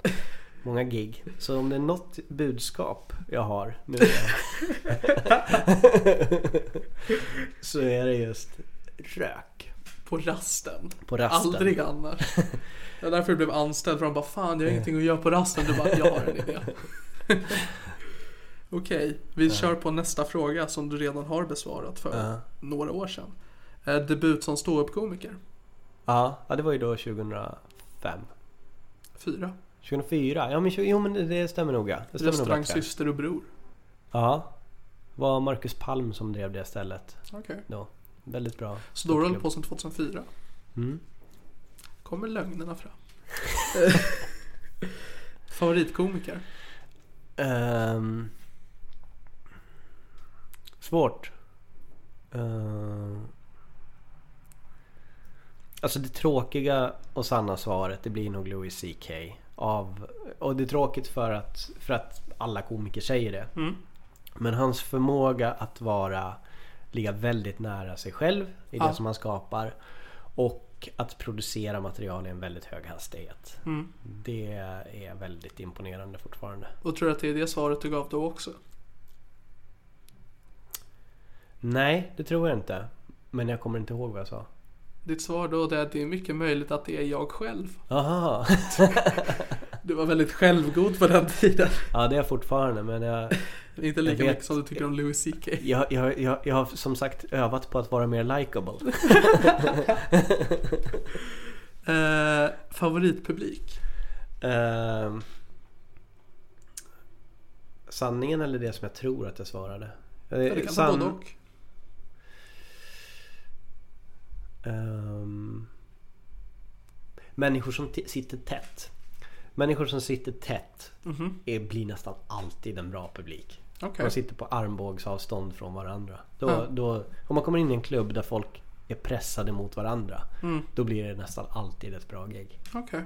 Många gig. Så om det är något budskap jag har nu *laughs* så är det just rök På rasten. på rasten. Aldrig annars. Det är därför du blev anställd. För de bara fan jag har ingenting att göra på rasten. Du bara jag har en idé. *laughs* Okej, vi kör på nästa fråga som du redan har besvarat för Ja. några år sedan. Eh, debut som ståuppkomiker. Ja, ja, det var ju då 2005. Fyra. 2004? Ja men, jo, men det- stämmer nog ja. Det stämmer nog Restaurang bättre. Syster och Bror. Ja. var Marcus Palm som drev det stället Okej. då. Väldigt bra. Så då hållit på sedan 2004. Mm. Kommer lögnerna fram. *laughs* Favoritkomiker? Ehm, svårt. Ehm, alltså det tråkiga och sanna svaret det blir nog Louis CK. Av, och det är tråkigt för att, för att alla komiker säger det. Mm. Men hans förmåga att vara ligga väldigt nära sig själv i det Ja. som han skapar. Och att producera material i en väldigt hög hastighet. Mm. Det är väldigt imponerande fortfarande. Och tror du att det är det svaret du gav då också? Nej, det tror jag inte. Men jag kommer inte ihåg vad jag sa. Ditt svar då är att det är mycket möjligt att det är jag själv. Aha. *laughs* Du var väldigt självgod på den tiden. Ja, det är jag fortfarande men jag, Inte lika vet. mycket som du tycker om Louis CK. jag, jag, jag, jag har som sagt övat på att vara mer likable. *laughs* Eh, favoritpublik? Ehm, sanningen eller det som jag tror att jag svarade? Ja, det kan vara både och. Ehm, människor som sitter tätt. Människor som sitter tätt Mhm. är, blir nästan alltid en bra publik. Okej. De sitter på armbågsavstånd från varandra. Då, Ja. då, om man kommer in i en klubb där folk är pressade mot varandra. Mm. Då blir det nästan alltid ett bra gig. Okej.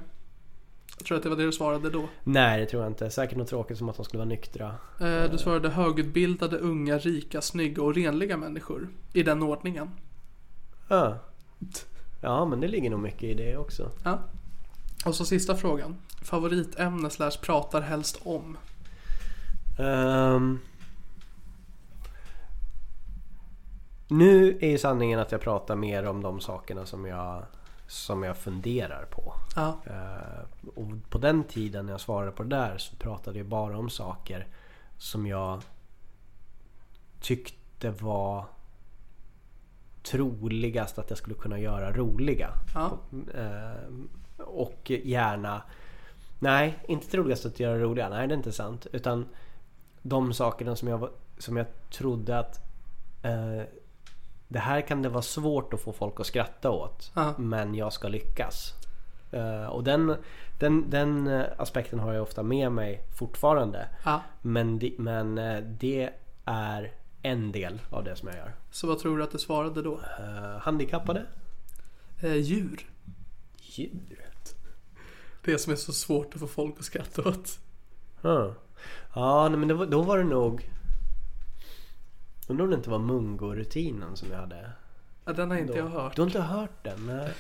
Jag tror att det var det du svarade då. Nej det tror jag inte. Säkert något tråkigt som att de skulle vara nyktra. Eh, du svarade högutbildade, unga, rika, snygga och renliga människor. I den ordningen. Ja. Ja men det ligger nog mycket i det också. Ja. Och så sista frågan. Favoritämne slash pratar helst om? Ehm. nu är ju sanningen att jag pratar mer om de sakerna som jag, som jag funderar på. Ja. Eh, och på den tiden när jag svarade på det där så pratade jag bara om saker som jag tyckte var troligast att jag skulle kunna göra roliga. Ja. Eh, och gärna... Nej, inte troligast att göra roliga. Nej, det är inte sant. Utan de sakerna som jag, som jag trodde att eh, det här kan det vara svårt att få folk att skratta åt. Ja. Men jag ska lyckas. Eh, och den, den, den aspekten har jag ofta med mig fortfarande. Ja. Men, det, men eh, det är en del av det som jag gör. Så vad tror du att du svarade då? Eh, handikappade? Eh, djur. Djur? Det som är så svårt att få folk att skratta åt. Ja, ja nej, men var, då var det nog... Undrar om det inte var mungo-rutinen som jag hade. Ja, den har inte då. jag hört. Du har inte hört den? Nej.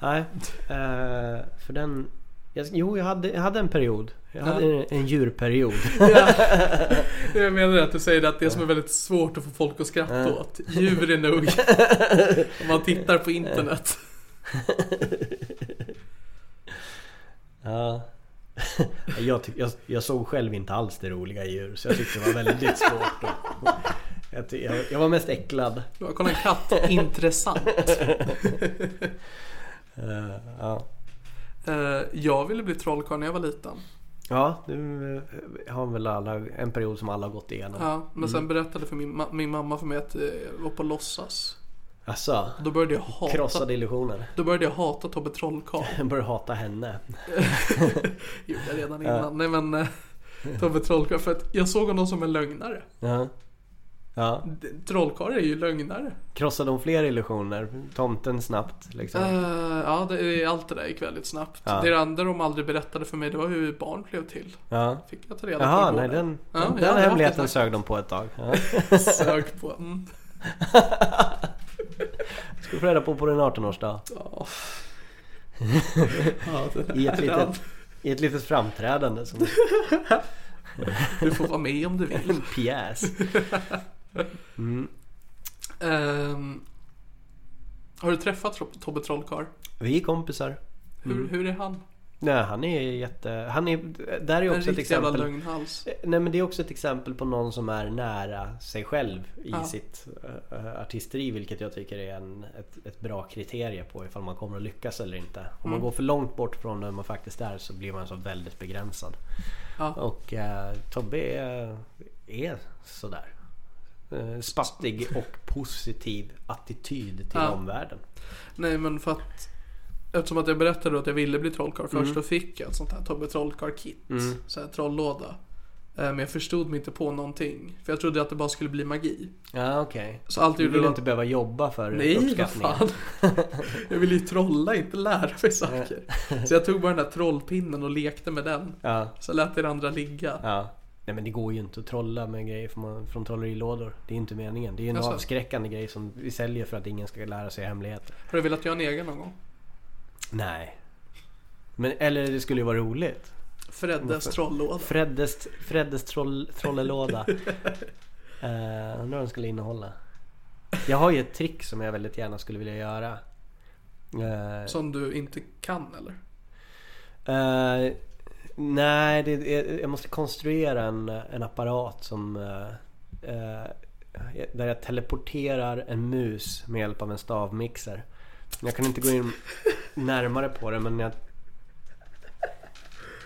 Nej, eh, för den... Jag, jo, jag hade, jag hade en period. Jag hade en, en djurperiod. *laughs* Jag menar att du säger att det som är väldigt svårt att få folk att skratta åt. Djur är nog... *laughs* Om man tittar på internet. *laughs* Ja. Jag, tyck, jag, jag såg själv inte alls det roliga i djur så jag tyckte det var väldigt svårt. Och, jag, jag, jag var mest äcklad. Du har kollat en katt. Intressant. Ja. Eh, jag ville bli trollkarl när jag var liten. ja, du eh, har väl alla en period som alla har gått igenom. Ja, men sen berättade för min, min mamma för mig att eh, jag var på låtsas. Alltså, Då började jag hata, krossade illusioner. då började jag hata Tobbe Trollkarl. *laughs* Jag började hata henne. *laughs* Gjorde jag redan innan. Nej men eh, Tobbe Trollkarl för att jag såg honom som en lögnare. Ja. Ja. D- Trollkarl är ju lögnare. Krossade hon fler illusioner? Tomten snabbt liksom? Eh, ja, det, är- allt det där gick väldigt snabbt. Ja. Det andra de aldrig berättade för mig det var hur barn blev till. Ja. Fick jag ta reda Jaha, på nej igår. den, Ja, den, den hemligheten sög de på ett tag. Ja. *laughs* Sög på. Mm. *laughs* Ska få reda på på din 18-årsdag. Ja. *laughs* I ett, litet, I ett litet framträdande som Du får vara med om du vill. en pjäs. Ehm, har du träffat Tobbe Trollkarl? Vi är kompisar. Hur, hur är han? Nej, han är jätte... Han är... Där är En också ett riktig jävla exempel... lögnhals. Nej men det är också ett exempel på någon som är nära sig själv i Ja. sitt uh, artisteri vilket jag tycker är en, ett, ett bra kriterie på ifall man kommer att lyckas eller inte. Om Mm. man går för långt bort från där man faktiskt är så blir man så väldigt begränsad. Ja. Och eh, Tobbe är, är sådär. Uh, spattig och positiv attityd till Ja. omvärlden. Nej men för att Eftersom att jag berättade att jag ville bli trollkarl Mm. först. Då fick jag ett sånt här Tobbe Trollkarl-kit. Så här trolllåda. Eh, Men jag förstod mig inte på någonting. För jag trodde att det bara skulle bli magi. Ja okej. Så allt jag Du gjorde vill var... inte behöva jobba för Nej uppskattningen. fan. Jag ville ju trolla, inte lära mig saker. *laughs* Så jag tog bara den där trollpinnen och lekte med den. Ja, Så lät det andra ligga. ja. Nej men det går ju inte att trolla med grejer från, från trollerilådor. Det är inte meningen. Det är ju en Jaså? avskräckande grej som vi säljer för att ingen ska lära sig hemligheter. Har du velat göra en egen någon gång? Nej. Men, eller det skulle ju vara roligt. Freddes trollåda. Freddes, Freddes troll, *laughs* trollelåda. uh, undrar vad den skulle innehålla. Jag har ju ett trick som jag väldigt gärna skulle vilja göra. Eh, Som du inte kan eller? Eh, nej, det, jag måste konstruera en, en apparat som... Eh, eh, där jag teleporterar en mus med hjälp av en stavmixer. Jag kan inte gå in närmare på det men jag...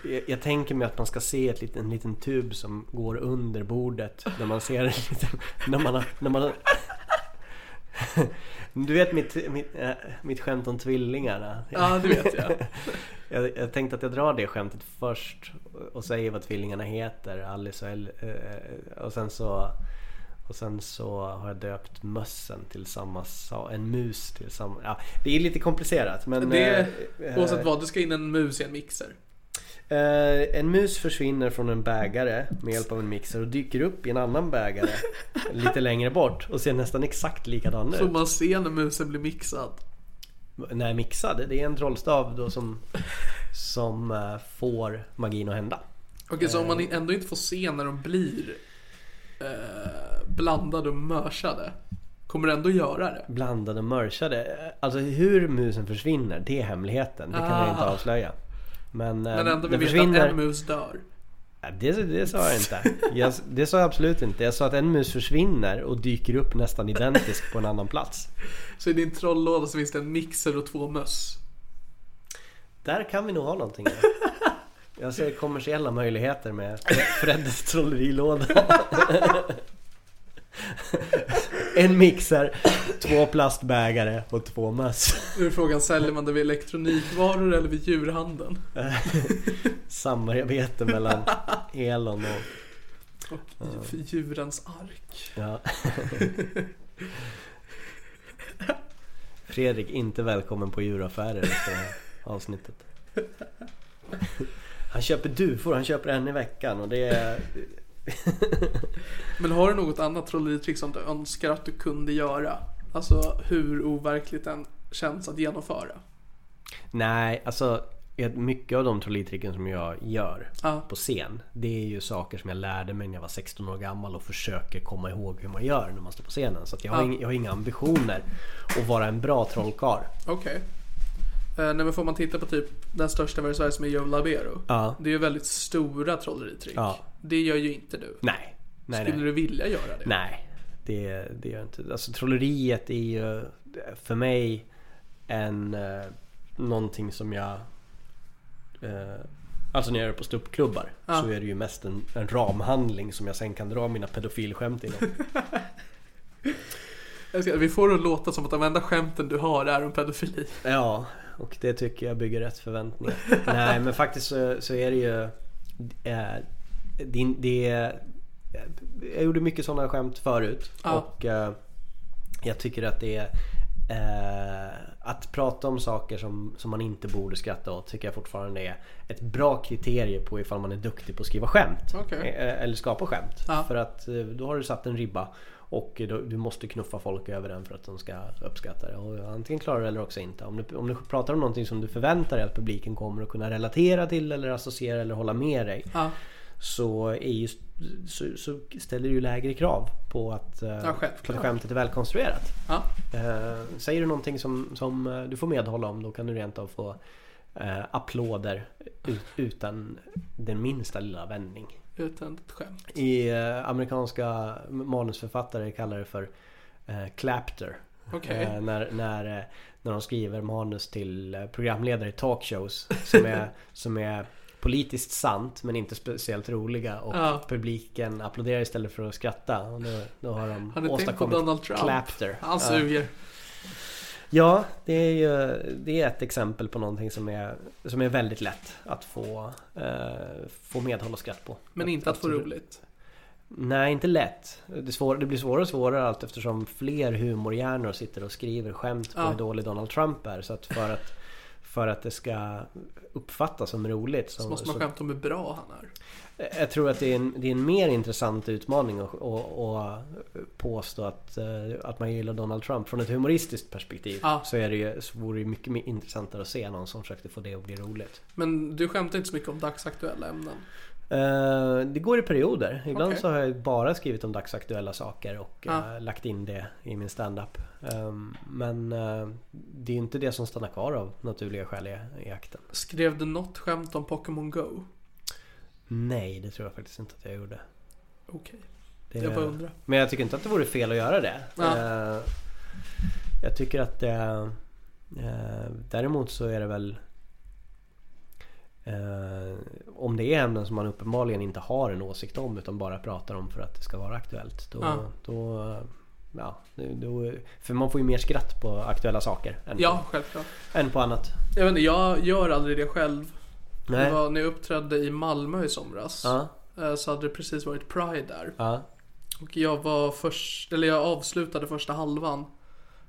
Jag, jag tänker mig att man ska se ett lit, en liten tub som går under bordet. Där man ser en *laughs* liten... När man. När man du vet mitt, mitt, äh, mitt skämt om tvillingarna? Ja, det vet jag. *laughs* Jag, jag tänkte att jag drar det skämtet först och säger vad tvillingarna heter, Alice och El, eh, och sen så och sen så har jag döpt mössen till samma sak, en mus till samma... Ja, det är lite komplicerat men... Det, eh, oavsett vad, det ska in en mus i en mixer. Eh, en mus försvinner från en bägare med hjälp av en mixer och dyker upp i en annan bägare lite längre bort och ser nästan exakt likadan Så ut. man ser när musen blir mixad. Nej, mixad. Det är en trollstav då som, som eh, får magin att hända. Okej, så om Eh. man ändå inte får se när de blir eh, blandade och mörsade. Kommer ändå göra det? Blandade och merchade. Alltså hur musen försvinner, det är hemligheten. Det kan jag inte Ah. avslöja. Men, Men eh, ändå den vi vet försvinner... att en mus dör. Det, det sa jag inte. Jag, det sa jag absolut inte. Jag sa att en mus försvinner och dyker upp nästan identisk på en annan plats. Så i din trolllåda så finns det en mixer och två möss. Där kan vi nog ha någonting. Jag ser kommersiella möjligheter med Freddes trollerilåda. *laughs* En mixer, två plastbägare och två möss. Nu är frågan, säljer man det vid elektronikvaror eller vid djurhandeln? *laughs* Samarbete mellan Elon och... Och i djurens ark. Ja. Fredrik inte välkommen på djuraffärer efter det här avsnittet. Han köper duvor, han köper en i veckan och det är... *laughs* Men har du något annat trolleritrick som du önskar att du kunde göra? Alltså hur overkligt den känns att genomföra? Nej, alltså mycket av de trolleritricken som jag gör Ja. på scen Det är ju saker som jag lärde mig när jag var 16 år gammal och försöker komma ihåg hur man gör när man står på scenen. Så jag, har Ja. inga, jag har inga ambitioner att vara en bra trollkarl. Okej. Eh, nej men får man titta på typ den största vi har i Sverige som är Joe Labero. Ja. Det är ju väldigt stora trolleritrick. Ja. Det gör ju inte du. Nej. Nej, Skulle nej. du vilja göra det? Nej, det, det gör jag inte. Alltså trolleriet är ju för mig en... Eh, någonting som jag... Eh, alltså när jag är på ståuppklubbar Ja. så är det ju mest en, en ramhandling som jag sen kan dra mina pedofilskämt inom. *laughs* Vi får det att låta som att de enda skämten du har är om pedofili. Ja, och det tycker jag bygger rätt förväntningar. *laughs* Nej, men faktiskt så, så är det ju... Eh, det, det, jag gjorde mycket sådana skämt förut. Ja. Och eh, jag tycker att det är... Eh, att prata om saker som, som man inte borde skratta åt tycker jag fortfarande är ett bra kriterie på ifall man är duktig på att skriva skämt. Okej. Eh, Eller skapa skämt. Ja. För att eh, då har du satt en ribba. Och då, du måste knuffa folk över den för att de ska uppskatta det. Och antingen klarar du det eller också inte. Om du, om du pratar om någonting som du förväntar dig att publiken kommer att kunna relatera till eller associera eller hålla med dig. Ja. Så, är ju, så, så ställer du lägre krav på att, eh, Ja, självklart. att skämtet är välkonstruerat. Ja. Eh, säger du någonting som, som eh, du får medhålla om då kan du rent av få eh, applåder ut, utan den minsta lilla vändning. Utan ett skämt. I eh, amerikanska manusförfattare kallar det för eh, clapter. Okej. Eh, när, när, eh, när de skriver manus till eh, programledare i talkshows som är, *laughs* som är politiskt sant men inte speciellt roliga och Ja. publiken applåderar istället för att skratta. Och då, då har de Har åstadkommit Donald Trump? clapter. Han suger. Ja, det är ju det är ett exempel på någonting som är, som är väldigt lätt att få, eh, få medhåll och skratt på. Men inte att få roligt. Nej, inte lätt. Det, svår, det blir svårare och svårare allt eftersom fler humorhjärnor sitter och skriver skämt på Ja. hur dålig Donald Trump är. Så att för att, för att det ska uppfattas som roligt. Så måste man skämta om hur bra han är. Jag tror att det är en, det är en mer intressant utmaning att, att, att påstå att, eh, att man gillar Donald Trump. Från ett humoristiskt perspektiv Ja. så, är det ju, så vore det mycket mer intressantare att se någon som försökte få det att bli roligt. Men du skämtar inte så mycket om dagsaktuella ämnen. Eh, det går i perioder. Ibland Okej. så har jag bara skrivit om dagsaktuella saker och Ja. eh, lagt in det i min standup. Um, men eh, det är inte det som stannar kvar av naturliga skäl i, i akten. Skrev du något skämt om Pokémon Go? Nej, det tror jag faktiskt inte att jag gjorde. Okej. Det, Jag bara undrar. Men jag tycker inte att det vore fel att göra det. Ja. Eh, jag tycker att det... däremot så är det väl... eh, om det är ämnen som man uppenbarligen inte har en åsikt om utan bara pratar om för att det ska vara aktuellt. Då, Ja. då, ja, då, för man får ju mer skratt på aktuella saker än, Ja, självklart. på, än på annat. Jag inte, jag gör aldrig det själv. Nej. Det var när jag uppträdde i Malmö i somras. Ja, eh, Så hade det precis varit Pride där. ja, Och jag var först, eller jag avslutade första halvan.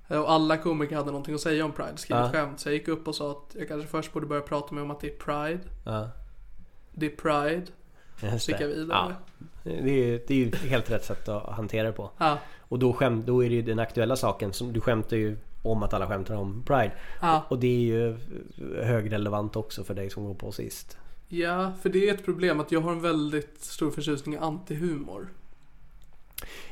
Eh, Och alla komiker hade någonting att säga om Pride, skrivit Ja. skämt. Så jag gick upp och sa att jag kanske först borde börja prata med om att det är Pride. ja. Det är Pride. Just Så gick jag vidare. Ja. Det, är, ju- det är ju helt rätt sätt att hantera det på. Ja. Och då, skämt, då är det ju den aktuella saken som du skämtar ju om att alla skämtar om Pride. Ja. Och det är ju högrelevant också för dig som går på sist. ja, för det är ett problem att jag har en väldigt stor förtjusning i antihumor.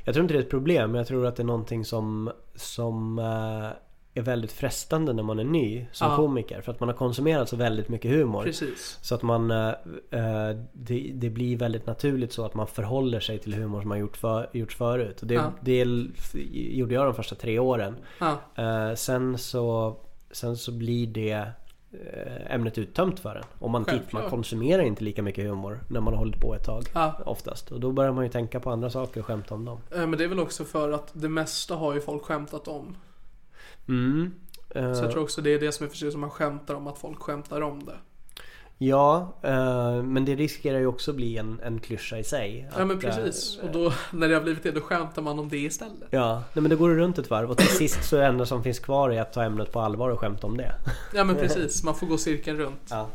Jag tror inte det är ett problem men jag tror att det är någonting som, som eh, är väldigt frestande när man är ny som Ja. komiker. För att man har konsumerat så väldigt mycket humor. Precis. Så att man, eh, eh, det, det blir väldigt naturligt så att man förhåller sig till humor som har gjort för, gjorts förut. Och det, Ja. det gjorde jag de första tre åren. Ja. Sen, så, sen så blir det ämnet uttömt för en. Om man, titt, Självklart. man konsumerar inte lika mycket humor när man har hållit på ett tag. Ja. Oftast. Och då börjar man ju tänka på andra saker och skämta om dem. Eh, Men det är väl också för att det mesta har ju folk skämtat om. Mm. Eh, Så jag tror också det är det som är förtjusning, man skämtar om att folk skämtar om det. Ja, eh, men det riskerar ju också bli en, en klyscha i sig. Ja men Att, eh, precis. Och då, när det har blivit det, då skämtar man om det istället. Ja, nej, men det går runt ett varv och till sist så är det enda som finns kvar är att ta ämnet på allvar och skämta om det. Ja men precis, man får gå cirkeln runt. Ja.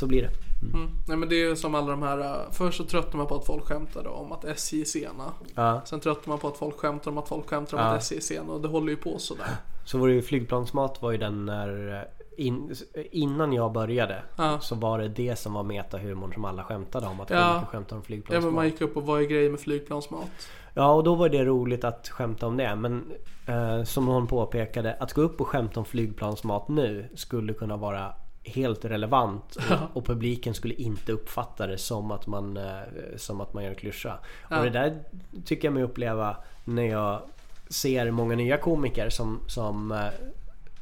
Så blir det. Mm. Nej men det är ju som alla de här, uh, först så tröttnar man på att folk skämtade om att SJ är sena. Ja. Sen tröttnar man på att folk skämtar om att folk skämtar om Ja. att SJ är sena och det håller ju på sådär. Så var det ju flygplansmat var ju den när eh, in, innan jag började Ja. så var det det som var metahumorn som alla skämtade om. Att Ja. skämtar om Ja flygplansmat. men man gick upp och vad är grejen med flygplansmat? Ja och då var det roligt att skämta om det. Men eh, som någon påpekade, att gå upp och skämta om flygplansmat nu skulle kunna vara helt relevant och, och publiken skulle inte uppfatta det som att man, eh, som att man gör klyscha. Ja. Och det där tycker jag mig uppleva när jag ser många nya komiker som, som,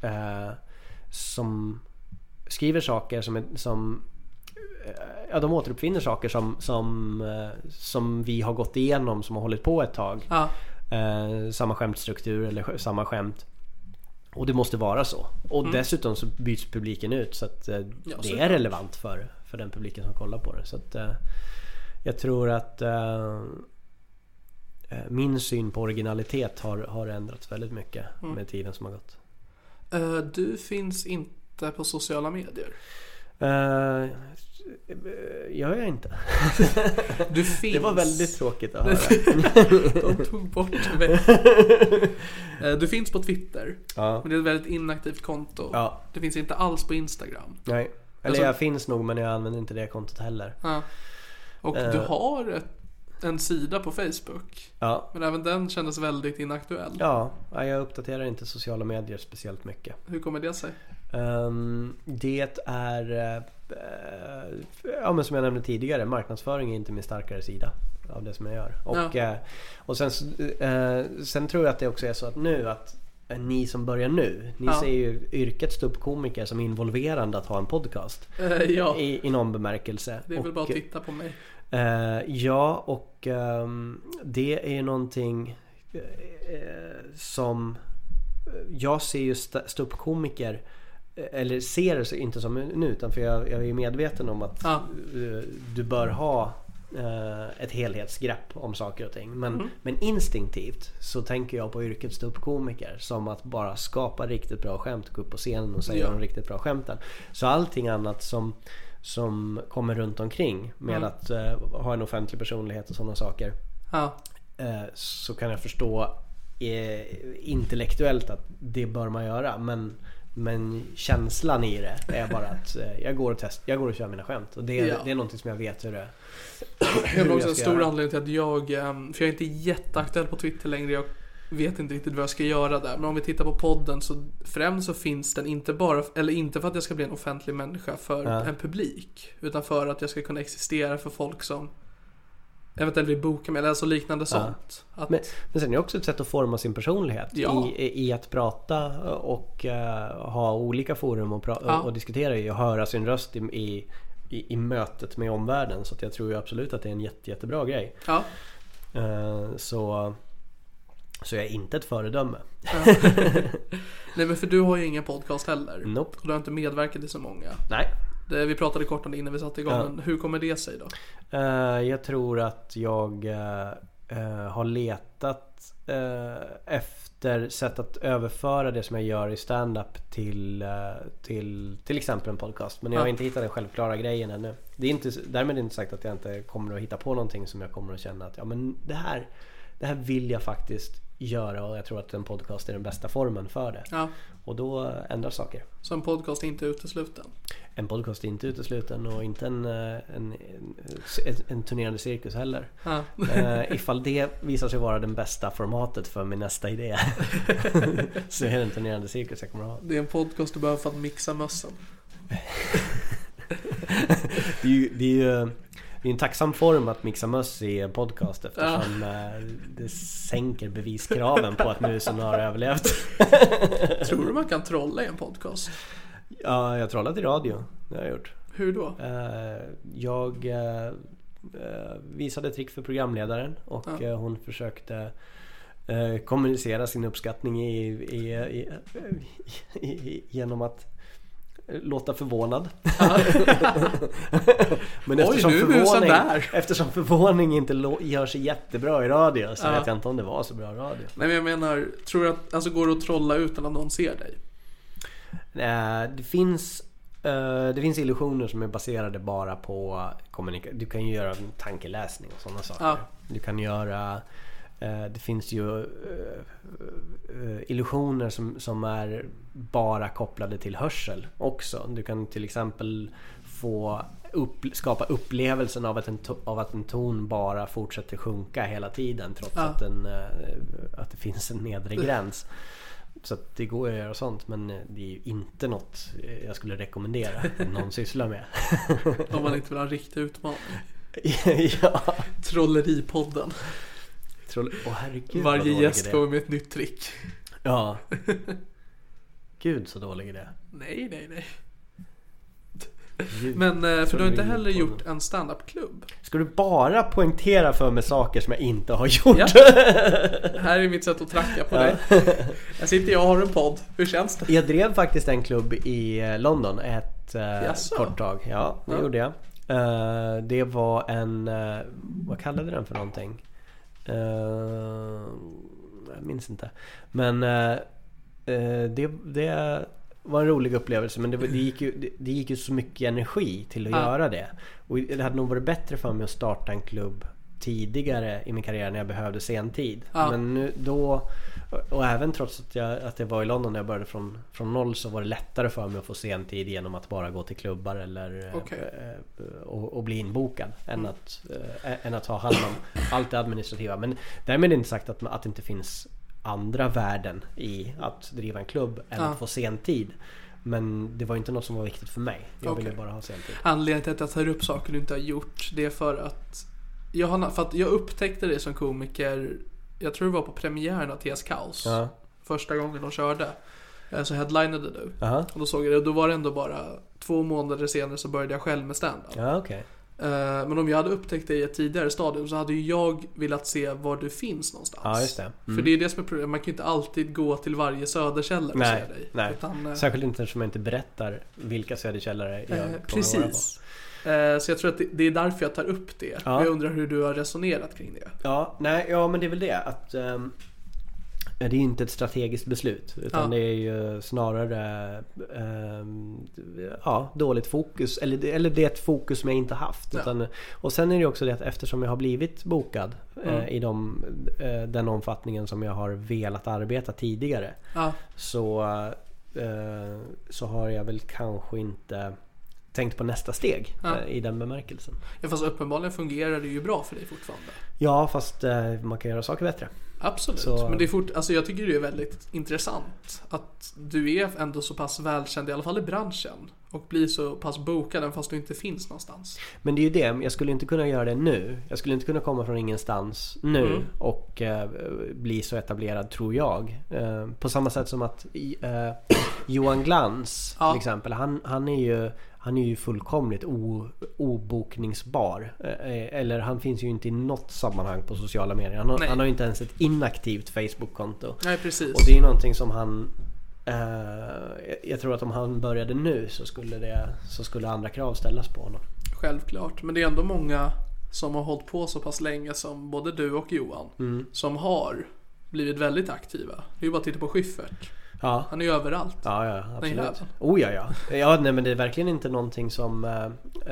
eh, eh, som skriver saker som, som eh, Ja, de återuppfinner saker som, som, eh, som vi har gått igenom som har hållit på ett tag. Ja, Eh, samma skämtstruktur eller samma skämt. Och det måste vara så. Och dessutom så byts publiken ut så att eh, Mm. Ja, det är relevant för, för den publiken som kollar på det. Så att eh, jag tror att eh, min syn på originalitet har, har ändrats väldigt mycket Mm. med tiden som har gått. Eh, du finns inte på sociala medier. Uh, gör jag inte. *laughs* Du finns. Det var väldigt tråkigt att *laughs* höra. De tog bort mig. Eh, Du finns på Twitter. Ja. Men det är ett väldigt inaktivt konto. Ja. Det finns inte alls på Instagram. Nej. Eller Alltså- jag finns nog men jag använder inte det kontot heller. Ja. Och Eh. du har ett, en sida på Facebook. Ja. Men även den kändes väldigt inaktuell. Ja, ja, jag uppdaterar inte sociala medier speciellt mycket. Hur kommer det sig? Ehm, det är, eh, ja men som jag nämnde tidigare, marknadsföring är inte min starkare sida av det som jag gör. Och, Ja. eh, och sen, eh, sen tror jag att det också är så att nu att ni som börjar nu, ni Ja. ser ju yrket ståuppkomiker som involverande att ha en podcast. Ja, I, I någon bemärkelse. det är väl Och, bara att titta på mig. Eh, ja, och ehm, det är någonting eh, som jag ser ju st- ståuppkomiker eh, eller ser det inte som nu utan för jag, jag är medveten om att Ja. eh, du bör ha eh, ett helhetsgrepp om saker och ting. Men, men instinktivt så tänker jag på yrket ståuppkomiker som att bara skapa riktigt bra skämt, gå upp på scenen och säga Ja. de riktigt bra skämten. Så allting annat som, som kommer runt omkring med att eh, ha en offentlig personlighet och sådana saker Ja. eh, så kan jag förstå eh, intellektuellt att det bör man göra. Men, men känslan i det är bara att eh, jag går och test, jag går och kör mina skämt. Och det, Ja. det är någonting som jag vet hur det Jag hur har också jag en stor göra. anledning till att jag, ehm, för jag är inte jätteaktuell på Twitter längre. Jag vet inte riktigt vad jag ska göra där. Men om vi tittar på podden så främst så finns den inte bara, eller inte för att jag ska bli en offentlig människa för en publik. Utan för att jag ska kunna existera för folk som eventuellt vill boka mig eller alltså liknande sånt. Att, Men, men sen är det också ett sätt att forma sin personlighet Ja. i, i att prata och eh, ha olika forum och, pra- Ja. och diskutera i och höra sin röst i, i, i, i mötet med omvärlden. Så jag tror ju absolut att det är en jätte, jättebra grej. ja, Eh, så, så jag är inte ett föredöme. *laughs* Nej men för du har ju ingen podcast heller. Nope. Och du har inte medverkat i så många. Nej. Det, vi pratade kort om det innan vi satte igång. Ja. Men hur kommer det sig då? Eh, jag tror att jag eh, har letat efter sätt att överföra det som jag gör i stand-up till, till till exempel en podcast. Men jag har Ja. inte hittat den självklara grejen ännu. Det är inte, därmed inte sagt att jag inte kommer att hitta på någonting som jag kommer att känna att ja, men det, här, det här vill jag faktiskt göra och jag tror att en podcast är den bästa formen för det. Ja, Och då ändras saker. så en podcast är inte utesluten. En podcast är inte utesluten och inte en, eh, en, en, en turnerande cirkus heller. Ja. Eh, ifall det visar sig vara den bästa formatet för min nästa idé *laughs* så är det en turnerande cirkus jag kommer att ha. Det är en podcast du behöver för att mixa mössen. *laughs* Det är ju, det är ju det är en tacksam form att mixa möss i en podcast eftersom eh, det sänker beviskraven på att musen har överlevt. *laughs* Tror du man kan trolla i en podcast? Ja, jag har trollat i radio. Det har jag gjort. Hur då? Eh, Jag eh, visade trick för programledaren och Ja. hon försökte kommunicera sin uppskattning i, i, i, genom att låta förvånad. *laughs* Men Oj, nu där. eftersom förvåning inte gör sig jättebra i radio så Ja. vet jag inte om det var så bra radio. Nej men jag menar, tror du att, alltså går det att trolla utan att någon ser dig? Eh, Det finns eh, det finns illusioner som är baserade bara på kommunikation. Du kan ju göra tankeläsning och sådana saker. Ja. Du kan göra eh, Det finns ju illusioner som, som är bara kopplade till hörsel också. Du kan till exempel få upp, skapa upplevelsen av att, en to, av att en ton bara fortsätter sjunka hela tiden trots Ja. att, den, eh, att det finns en nedre gräns. Så det går att göra sånt men eh, det är ju inte något eh, jag skulle rekommendera att någon *laughs* sysslar med. Om man inte vill ha en riktig utmaning. *laughs* ja. Trolleripodden. Troll... Åh herregud Varje gäst kommer med ett nytt trick. Ja. *laughs* Gud så dålig idé. Nej, nej, nej. Gud. Men eh, för du har inte heller gjort en standup-klubb. Ska du bara poängtera för mig saker som jag inte har gjort? Ja. *laughs* Här är mitt sätt att tracka på dig. Jag sitter jag och har en podd. Hur känns det? Jag drev faktiskt en klubb i eh, London ett eh, Jaså? kort tag. Ja, det Ja. gjorde jag. Det var en... vad kallade den för någonting? Jag minns inte. Men det, det var en rolig upplevelse men det, det, gick ju, det, det gick ju så mycket energi till att Ja. göra det. Och det hade nog varit bättre för mig att starta en klubb tidigare i min karriär när jag behövde sentid. Ja. Men nu, då och även trots att jag, att jag var i London när jag började från, från noll så var det lättare för mig att få sentid genom att bara gå till klubbar eller eh, Okej. eh, och, och bli inbokad än, att, eh, än att ha hand om allt det administrativa. Men därmed är det inte sagt att, att det inte finns andra värden i att driva en klubb än Ja. att få sentid. Men det var inte något som var viktigt för mig. Jag Okej. ville bara ha sentid. Anledningen till att jag tar upp saker du inte har gjort, det är för att jag, har, för att jag upptäckte det som komiker, jag tror det var på premiären av TS Kaos. Ja. Första gången de körde. Så headlinade du. Aha. Och då såg jag det, och då var det ändå bara två månader senare så började jag själv med stand-up. Ja, okej. Eh, Men om jag hade upptäckt det i ett tidigare stadium så hade ju jag velat se var du finns någonstans. Ja, just det. Mm. För det är det som är problemet, man kan ju inte alltid gå till varje söderkällare och Nej, se dig. nej. Utan, eh, Särskilt inte eftersom jag inte berättar vilka söderkällare jag eh, kommer att vara precis. Eh, Så jag tror att det- är därför jag tar upp det. Ja. Jag undrar hur du har resonerat kring det. Ja, nej, ja men det är väl det att ehm, det är inte ett strategiskt beslut utan Ja. det är ju snarare ehm, ja, dåligt fokus eller, det- eller det är ett fokus som jag inte haft. Ja. Utan, och sen är det också det att eftersom jag har blivit bokad Mm. eh, i de, eh, den omfattningen som jag har velat arbeta tidigare så, eh, så har jag väl kanske inte tänkt på nästa steg Ja. eh, i den bemärkelsen. Ja, fast uppenbarligen fungerar det ju bra för dig fortfarande. Ja fast eh, man kan göra saker bättre. Absolut, Så- men det är fort, alltså jag tycker det är väldigt intressant att du är ändå så pass välkänd, i alla fall i branschen. Och blir så pass bokad även fast du inte finns någonstans. Men det är ju det, jag skulle inte kunna göra det nu. Jag skulle inte kunna komma från ingenstans nu Mm. och eh, bli så etablerad tror jag. Eh, på samma sätt som att eh, *clears throat* Johan Glans Ja. till exempel, han, han är ju han är ju fullkomligt o, obokningsbar. Eh, eller han finns ju inte i något sammanhang på sociala medier. Han har, han har ju inte ens ett inaktivt Facebook-konto. Nej precis. Och det är ju någonting som han eh, Jag tror att om han började nu så skulle, det, så skulle andra krav ställas på honom. Självklart, men det är ändå många som har hållit på så pass länge som både du och Johan. Mm. Som har blivit väldigt aktiva. Det är ju bara att titta på Schyffert. Ja, Han är ju överallt. ja, ja absolut. jäveln. Oh ja, ja. Ja, nej men det är verkligen inte någonting som, eh,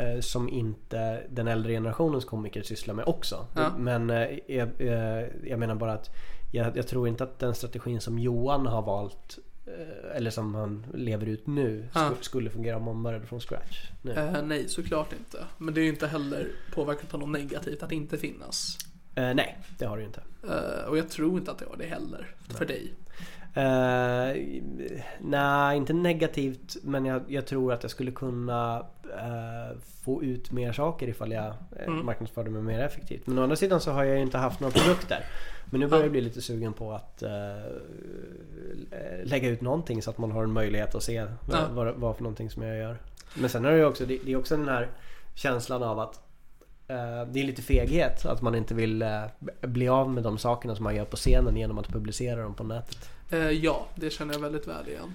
eh, som inte den äldre generationens komiker sysslar med också. Ja. Men eh, jag, eh, jag menar bara att jag, jag tror inte att den strategin som Johan har valt eh, eller som han lever ut nu Ja. sku- skulle fungera om man började från scratch. Nu. Eh, nej, såklart inte. Men det är ju inte heller påverkat på något negativt att inte finnas. Nej, det har du ju inte. Och jag tror inte att det har det heller. För dig. Eh, nej, inte negativt men jag, jag tror att jag skulle kunna eh, få ut mer saker ifall jag eh, Mm. marknadsförde mig mer effektivt. Men å andra sidan så har jag ju inte haft några produkter. Men nu börjar jag bli lite sugen på att eh, lägga ut någonting så att man har en möjlighet att se Ja. vad, vad, vad för någonting som jag gör. Men sen är det ju också, det, det är också den här känslan av att det är lite feghet att man inte vill bli av med de sakerna som man gör på scenen genom att publicera dem på nätet. Eh, ja, det känner jag väldigt väl igen.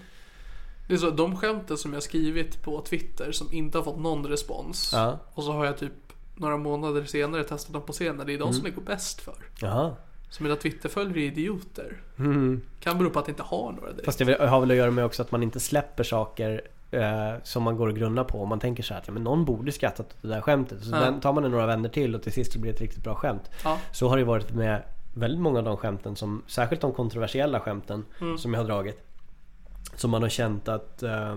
Det är så, de skämten som jag skrivit på Twitter som inte har fått någon respons. Ja. Och så har jag typ några månader senare testat dem på scenen. Det är de Mm. som det går bäst för. Jaha. Så mina Twitterföljare är idioter. Mm. Kan bero på att jag inte har några direkt. Fast det har väl att göra med också att man inte släpper saker eh, som man går och grunnar på. Och man tänker så här att ja, men någon borde skrattat åt det där skämtet. Så den tar man det några vänner till och till sist så blir det ett riktigt bra skämt. Ja. Så har det varit med väldigt många av de skämten som, särskilt de kontroversiella skämten Mm. som jag har dragit. Som man har känt att eh,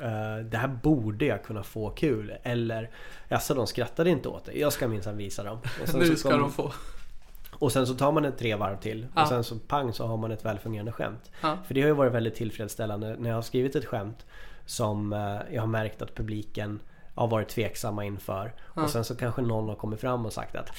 eh, det här borde jag kunna få kul. Eller jaså de skrattade inte åt det. Jag ska minsann visa dem. *laughs* Nu ska kom- de få. och sen så tar man ett tre varv till Ja. och sen så pang så har man ett välfungerande skämt. Ja. För det har ju varit väldigt tillfredsställande när jag har skrivit ett skämt som eh, jag har märkt att publiken har varit tveksamma inför. Ja. Och sen så kanske någon har kommit fram och sagt att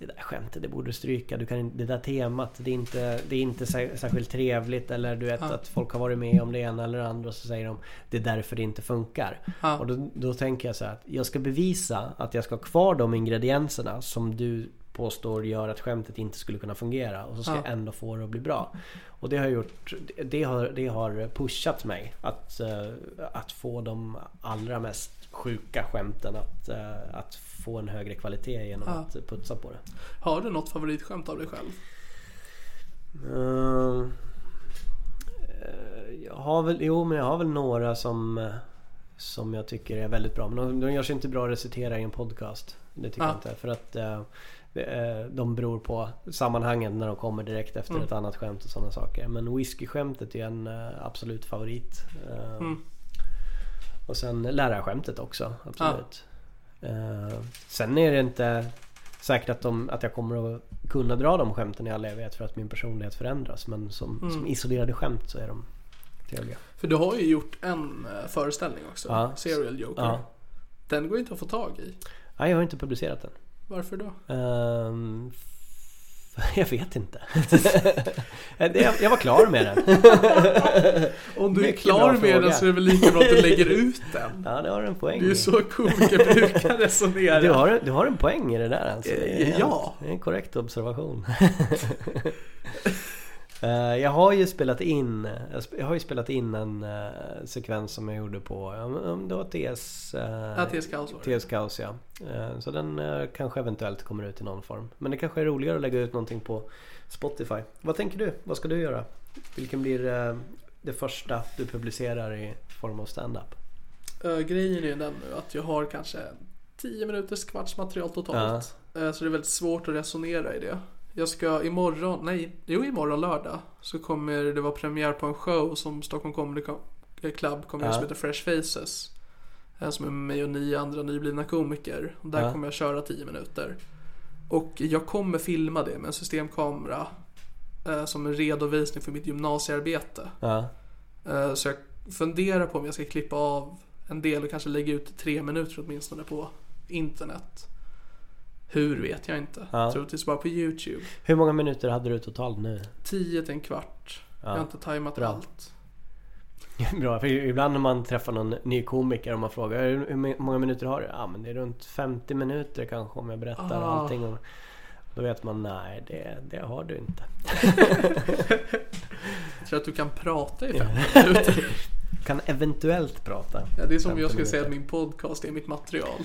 det där skämtet det borde du stryka. Du kan, det där temat det är inte, det är inte sär- särskilt trevligt. Eller du vet Ja. att folk har varit med om det ena eller det andra och så säger de det är därför det inte funkar. Ja. Och då, då tänker jag så här att jag ska bevisa att jag ska ha kvar de ingredienserna som du påstår gör att skämtet inte skulle kunna fungera och så ska Ja. jag ändå få det att bli bra. Och det har gjort, det har, det har pushat mig att, eh, att få de allra mest sjuka skämten att, eh, att få en högre kvalitet genom Ja. att putsa på det. Har du något favoritskämt av dig själv? Eh, jag har väl, jo men jag har väl några som eh, Som jag tycker är väldigt bra. Men de, de görs inte bra att recitera i en podcast. Det tycker Ja. jag inte. För att eh, eh, de beror på sammanhanget när de kommer direkt efter Mm. ett annat skämt och sådana saker. Men whisky-skämtet är en absolut favorit. Eh, Mm. Och sen lärarskämtet också. Absolut. Eh, sen är det inte säkert att, de, att jag kommer att kunna dra de skämten i all evighet för att min personlighet förändras. Men som, Mm. som isolerade skämt så är de trevliga. För du har ju gjort en eh, föreställning också. Ja. Serial Joker. Ja. Den går inte att få tag i. Nej, jag har inte publicerat den. Varför då? F- *laughs* jag vet inte. *laughs* Jag var klar med den. *laughs* Om du är Mycket klar med fråga. den så är det väl lika bra att du lägger ut den. Ja, det har en poäng. Det är ju så komiker brukar resonera. Du har, du har en poäng i det där alltså. Det Eh, ja. Det är en korrekt observation. Eh, Jag har ju spelat in jag har ju spelat in en eh, sekvens som jag gjorde på ja, Det var TS eh, Ja, TS Kaos. TS Kaos ja. Så den kanske eventuellt kommer ut i någon form. Men det kanske är roligare att lägga ut någonting på Spotify. Vad tänker du? Vad ska du göra? Vilken blir det första du publicerar i form av stand-up? Grejen är den nu att jag har kanske 10 minuters kvarts material totalt. Eh, så det är väldigt svårt att resonera i det. Jag ska imorgon, nej, jo imorgon lördag så kommer det vara premiär på en show som Stockholm Comedy Co- Club kommer göra som heter Fresh Faces. Som är med mig och nio andra nyblivna komiker. Där Ja. kommer jag köra 10 minuter. Och jag kommer filma det med en systemkamera. eh, Som en redovisning för mitt gymnasiearbete. Ja. Eh, Så jag funderar på om jag ska klippa av en del och kanske lägga ut tre minuter åtminstone på internet. Hur vet jag inte. Ja. Troligtvis bara på YouTube. Hur många minuter hade du totalt nu? 10 till en kvart. Jag har inte tajmat Bra. allt. *laughs* Bra, för ibland när man träffar någon ny komiker och man frågar hur många minuter har du? Ja men det är runt 50 minuter kanske om jag berättar Ah. allting. Och då vet man nej det, det har du inte. Jag *laughs* tror att du kan prata i 50 minuter. *laughs* Kan eventuellt prata. Ja, det är som 50 jag skulle säga minuter. att min podcast är mitt material.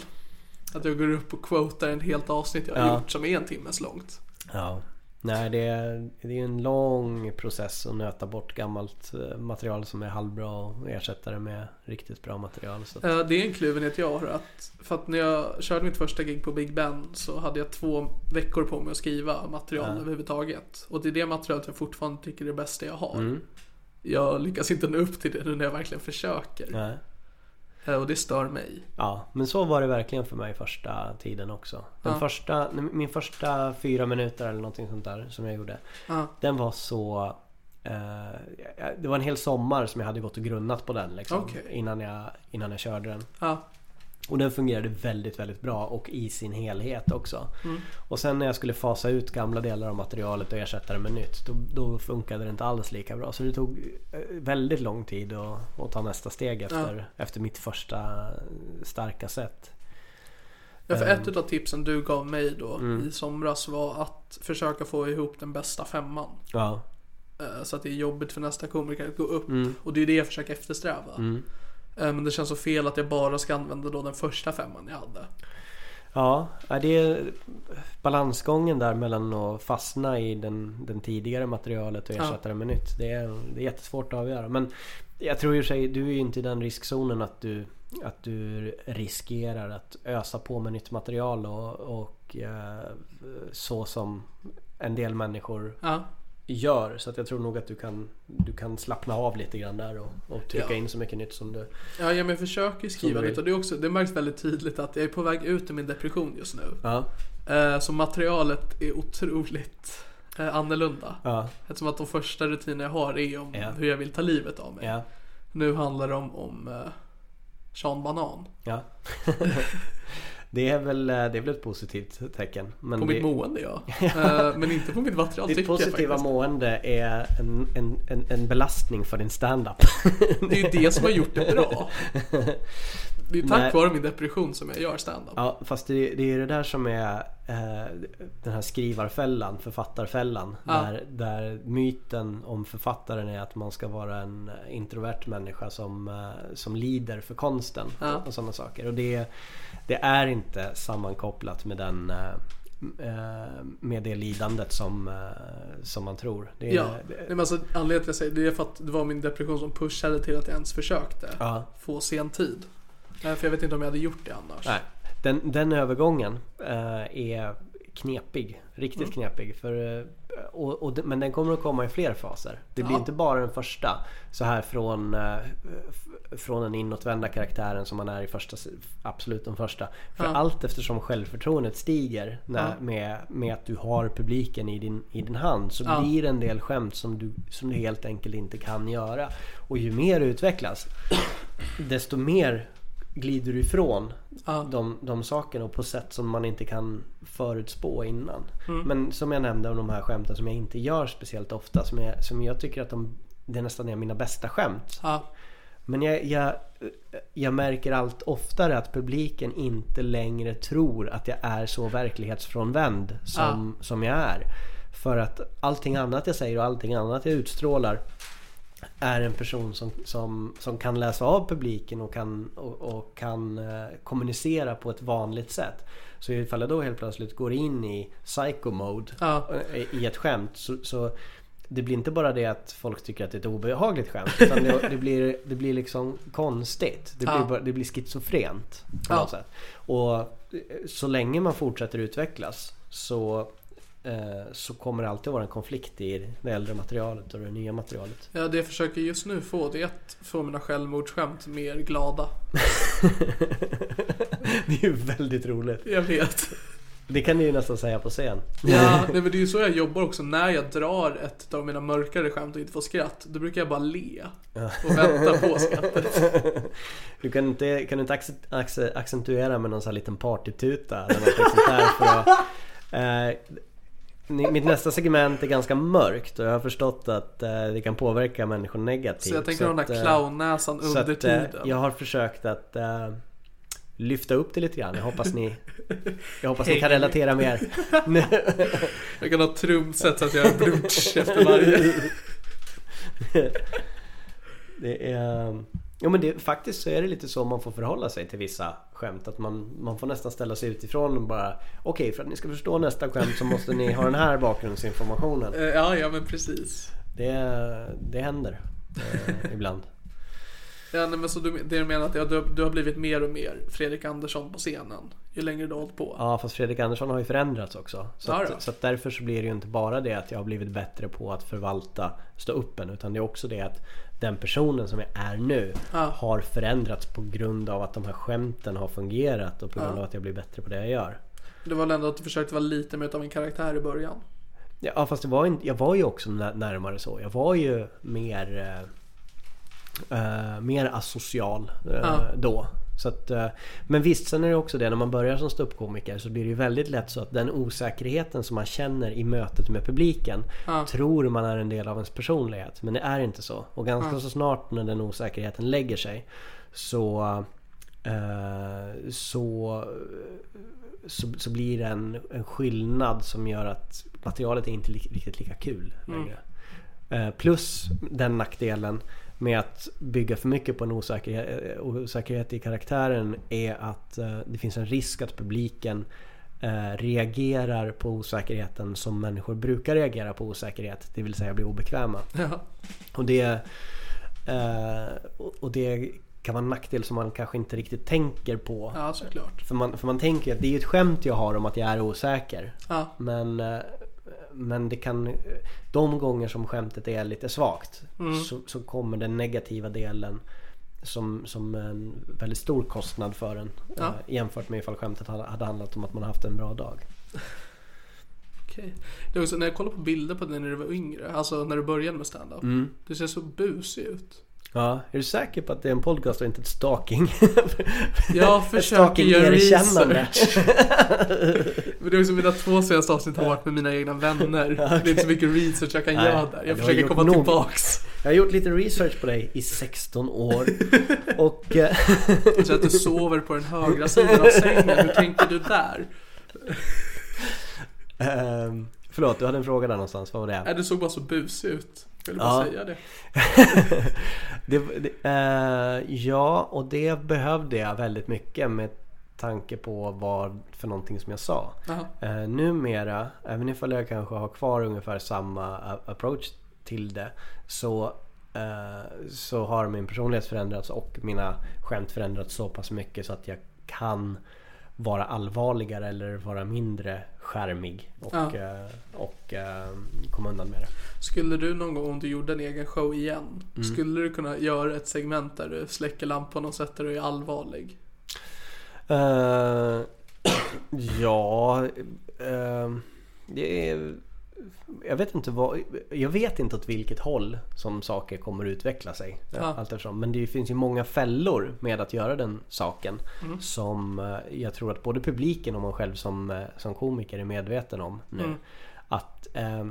Att jag går upp och quotar en helt avsnitt jag har Ja. gjort som är en timmes långt. Ja. Nej det är, det är en lång process att nöta bort gammalt eh, material som är halvbra och ersätta det med riktigt bra material. Så att, Eh, Det är en kluvenhet jag har. Att, för att när jag körde mitt första gig på Big Ben så hade jag två veckor på mig att skriva material överhuvudtaget. Och det är det materialet jag fortfarande tycker är det bästa jag har. Mm. Jag lyckas inte nå upp till det nu när jag verkligen försöker. nej. Eh, Och det stör mig. Ja, men så var det verkligen för mig första tiden också. Den Ja. första, min första fyra minuter eller någonting sånt där som jag gjorde. Ja. Den var så... Eh, det var en hel sommar som jag hade gått och grunnat på den liksom. Okej. Innan, jag, innan jag körde den. Ja, Och den fungerade väldigt, väldigt bra och i sin helhet också. Mm. Och sen när jag skulle fasa ut gamla delar av materialet och ersätta det med nytt. Då, då funkade det inte alls lika bra. Så det tog eh, väldigt lång tid att, att ta nästa steg efter, efter mitt första starka set. Ja, för Ehm. ett av tipsen du gav mig då Mm. i somras var att försöka få ihop den bästa femman. Ja, Eh, Så att det är jobbigt för nästa komiker att gå upp. Mm. Och det är det jag försöker eftersträva. Eh, Men det känns så fel att jag bara ska använda då den första femman jag hade. Ja, ja, det är balansgången där mellan att fastna i den, den tidigare materialet och ersätta det med nytt. Det är, det är jättesvårt att avgöra. Men jag tror för sig, du är ju inte i den riskzonen att du, att du riskerar att ösa på med nytt material och, och eh, så som en del människor Ja. Gör. Så att jag tror nog att du kan, du kan slappna av lite grann där och, och trycka Ja. in så mycket nytt som du... Ja, ja men jag försöker skriva lite och det, är också, det märks väldigt tydligt att jag är på väg ut ur min depression just nu. Ja, Eh, Så materialet är otroligt eh, annorlunda. ja, Eftersom att de första rutinerna jag har är om Ja. hur jag vill ta livet av mig. Nu handlar det om, om eh, Sean Banan. *laughs* *laughs* Det, är väl, eh, det är väl ett positivt tecken. Men På det, mitt mående ja. *laughs* Eh, Men inte på mitt material ditt positiva faktiskt. mående är en, en, en, en belastning för din standup. *laughs* Det är ju det som har gjort det bra. *laughs* Det är tack Nej. vare min depression som jag gör stand-up. ja, fast det, det är det där som är eh, den här skrivarfällan, författarfällan. Ja. Där, där myten om författaren är att man ska vara en introvert människa som, som lider för konsten Ja. och sådana saker. Och det, det är inte sammankopplat med den eh, eh, med det lidandet som, eh, som man tror. Det är, Ja, det, men alltså, anledningen till att jag säger det är för att det var min depression som pushade till att jag ens försökte Ja. få sen tid. För jag vet inte om jag hade gjort det annars. Nej, den, den övergången är knepig. Riktigt Mm. knepig. För, eh, och, och, men den kommer att komma i fler faser. Det blir Ja. inte bara den första. Så här från, eh, från den inåtvända karaktären som man är i första, absolut den första. För Ja. allt eftersom självförtroendet stiger när, Ja. med, med att du har publiken i din, i din hand så Ja. blir det en del skämt som du, som du helt enkelt inte kan göra. Och ju mer du utvecklas desto mer glider du ifrån Ja. de, de sakerna och på sätt som man inte kan förutspå innan. Mm. Men som jag nämnde om de här skämten som jag inte gör speciellt ofta. Som jag, som jag tycker att de, det nästan är mina bästa skämt. Ja. Men jag, jag, jag märker allt oftare att publiken inte längre tror att jag är så verklighetsfrånvänd som, som jag är. För att allting annat jag säger och allting annat jag utstrålar är en person som, som, som kan läsa av publiken och kan, och, och kan eh, kommunicera på ett vanligt sätt. Så ifall jag då helt plötsligt går in i psycho mode Ja. eh, i ett skämt så, så det blir inte bara det att folk tycker att det är ett obehagligt skämt utan det, det, blir, det blir liksom konstigt. Det blir, Ja. bara, det blir schizofrent på Ja. något sätt. Och så länge man fortsätter utvecklas så, så kommer det alltid vara en konflikt i det äldre materialet och det nya materialet. Ja, det jag försöker just nu få det är att få mina självmordsskämt mer glada. *laughs* det är ju väldigt roligt. Jag vet. Det kan du ju nästan säga på scen. Ja, nej, men det är ju så jag jobbar också. När jag drar ett av mina mörkare skämt och inte får skratt, då brukar jag bara le. Och vänta på skrattet. *laughs* Du kan inte, kan du inte accent- acce- accentuera med någon sån här liten partytuta eller något sånt där för att, eh, ni- Mitt nästa segment är ganska mörkt och jag har förstått att eh, det kan påverka människor negativt. Så jag tänker den att, där eh, clownnäsan så under att, eh, tiden. Jag har försökt att lyfta upp det lite grann. Jag hoppas ni, jag hoppas ni kan relatera mer. *laughs* Jag kan ha trumset så att jag blutsch efter varje. *laughs* Det är... Jo men det, faktiskt så är det lite så man får förhålla sig till vissa skämt. Att man, man får nästan ställa sig utifrån och bara Okej för att ni ska förstå nästa skämt så måste ni ha den här bakgrundsinformationen. *laughs* Ja, ja men precis. Det, det händer eh, ibland. Ja, nej, men så du, det du menar att ja, du, du har blivit mer och mer Fredrik Andersson på scenen ju längre du har hållit på? Ja fast Fredrik Andersson har ju förändrats också. Så, Ja, att, så att därför så blir det ju inte bara det att jag har blivit bättre på att förvalta stå uppen Utan det är också det att den personen som jag är nu Ja. har förändrats på grund av att de här skämten har fungerat och på grund Ja. av att jag blir bättre på det jag gör. Det var väl ändå att du försökte vara lite mer av en karaktär i början? Ja fast det var inte, jag var ju också nä- närmare så. Jag var ju mer eh, eh, Mer asocial eh, Ja. då. Så att, eh, men visst, sen är det också det när man börjar som ståuppkomiker så blir det ju väldigt lätt så att den osäkerheten som man känner i mötet med publiken Ja. tror man är en del av ens personlighet. Men det är inte så. Och ganska så snart när den osäkerheten lägger sig så eh, så, så, så blir det en, en skillnad som gör att materialet är inte li, riktigt lika kul längre. Eh, plus den nackdelen med att bygga för mycket på en osäkerhet, eh, osäkerhet i karaktären är att eh, det finns en risk att publiken eh, reagerar på osäkerheten som människor brukar reagera på osäkerhet. Det vill säga bli obekväma. Ja. Och det, och det kan vara en nackdel som man kanske inte riktigt tänker på. ja, såklart. För, man, för man tänker att det är ett skämt jag har om att jag är osäker. Ja. Men, men det kan... De gånger som skämtet är lite svagt Mm. så, så kommer den negativa delen som, som en väldigt stor kostnad för en. Ja. Eh, jämfört med ifall skämtet hade handlat om att man haft en bra dag. *laughs* Okej. Är också, när jag kollar på bilder på dig när du var yngre, alltså när du började med stand-up. Mm. Du ser så busig ut. Ja, är du säker på att det är en podcast och inte ett stalking? *laughs* Jag försöker göra research. Men *laughs* det är också mina två senaste avsnitt har varit med mina egna vänner. Det är inte så mycket research jag kan Nej, göra där. Jag försöker komma nog. tillbaks. Jag har gjort lite research på dig i 16 år. *laughs* Och... eh, Så att du sover på den högra sidan av sängen. Hur tänker du där? ehm, förlåt, du hade en fråga där någonstans. Vad var det? Nej, du såg bara så busig ut. Jag ville bara Ja. säga det. *laughs* det, det eh, ja, och det behövde jag väldigt mycket med tanke på vad för någonting som jag sa. Eh, numera, även ifall jag kanske har kvar ungefär samma approach till det så, eh, så har min personlighet förändrats och mina skämt förändrats så pass mycket så att jag kan vara allvarligare eller vara mindre skärmig och, Ja. eh, och eh, komma undan med det. Skulle du någon gång om du gjorde en egen show igen, Mm. skulle du kunna göra ett segment där du släcker lampan och sätter dig allvarlig? Eh, *clears throat* ja, eh, det är, jag vet inte vad, jag vet inte åt vilket håll som saker kommer att utveckla sig. Ja. Allt eftersom. Men det finns ju många fällor med att göra den saken. Som eh, jag tror att både publiken och man själv som, eh, som komiker är medveten om nu. Att eh,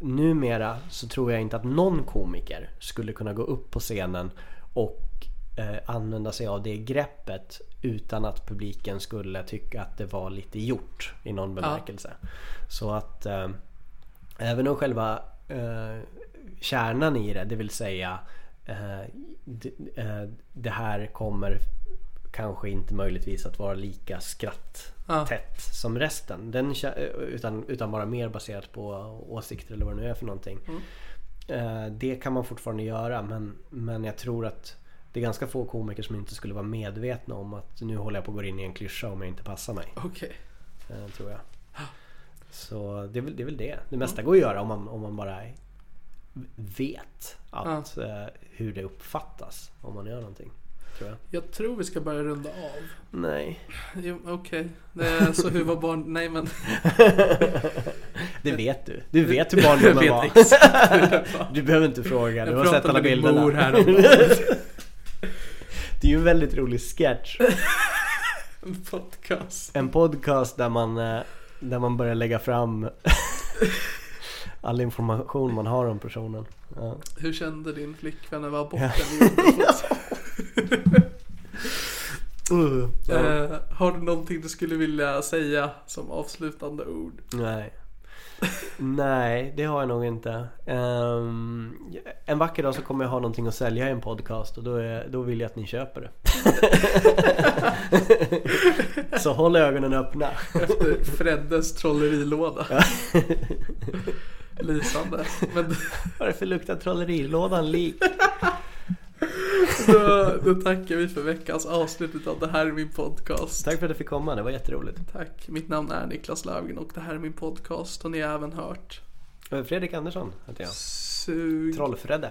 numera så tror jag inte att någon komiker skulle kunna gå upp på scenen och eh, använda sig av det greppet utan att publiken skulle tycka att det var lite gjort i någon bemärkelse. Så att eh, Även om själva eh, kärnan i det, det vill säga eh, det, eh, det här kommer kanske inte möjligtvis att vara lika skratttätt som resten. Den, utan, utan bara mer baserat på åsikter eller vad det nu är för någonting. Eh, det kan man fortfarande göra men, men jag tror att det är ganska få komiker som inte skulle vara medvetna om att nu håller jag på att gå in i en klyscha om jag inte passar mig. Okej. Eh, tror jag. Så det är, väl, det är väl det. Det mesta går att göra om man, om man bara vet att, eh, hur det uppfattas om man gör någonting. Tror jag. Jag tror vi ska börja runda av. Nej. Okej. Är Så hur var barn... Nej men... *laughs* Det vet du. Du vet hur barndomen *laughs* var. Du behöver inte fråga. Du Jag har sett pratade alla med din bilderna. mor här *laughs* Det är ju en väldigt rolig sketch. en podcast. En podcast där man, eh, där man börjar lägga fram *laughs* all information man har om personen. Ja. Hur kände din flickvän när var borta? *laughs* *laughs* Uh, ja. Eh, har du någonting du skulle vilja säga som avslutande ord? Nej. Nej, det har jag nog inte. Ehm, en vacker dag så kommer jag ha någonting att sälja i en podcast och då, är, då vill jag att ni köper det. *laughs* så håll ögonen öppna. Efter Freddes trollerilåda. *laughs* Lysande. Men Vad är det för luktar trollerilådan lik? Då, då tackar vi för veckans avslut av Det här är min podcast. Tack för att du fick komma, det var jätteroligt. Tack. Mitt namn är Niklas Löfgren och det här är min podcast och ni har även hört Eh, Fredrik Andersson heter jag. Sug... Trollfredde.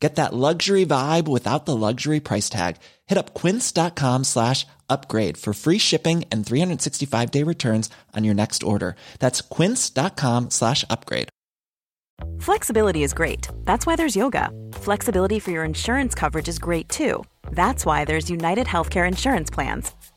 Get that luxury vibe without the luxury price tag. Hit up quince.com slash upgrade for free shipping and 365 day returns on your next order. That's quince.com slash upgrade. Flexibility is great. That's why there's yoga. Flexibility for your insurance coverage is great too. That's why there's United Healthcare Insurance Plans.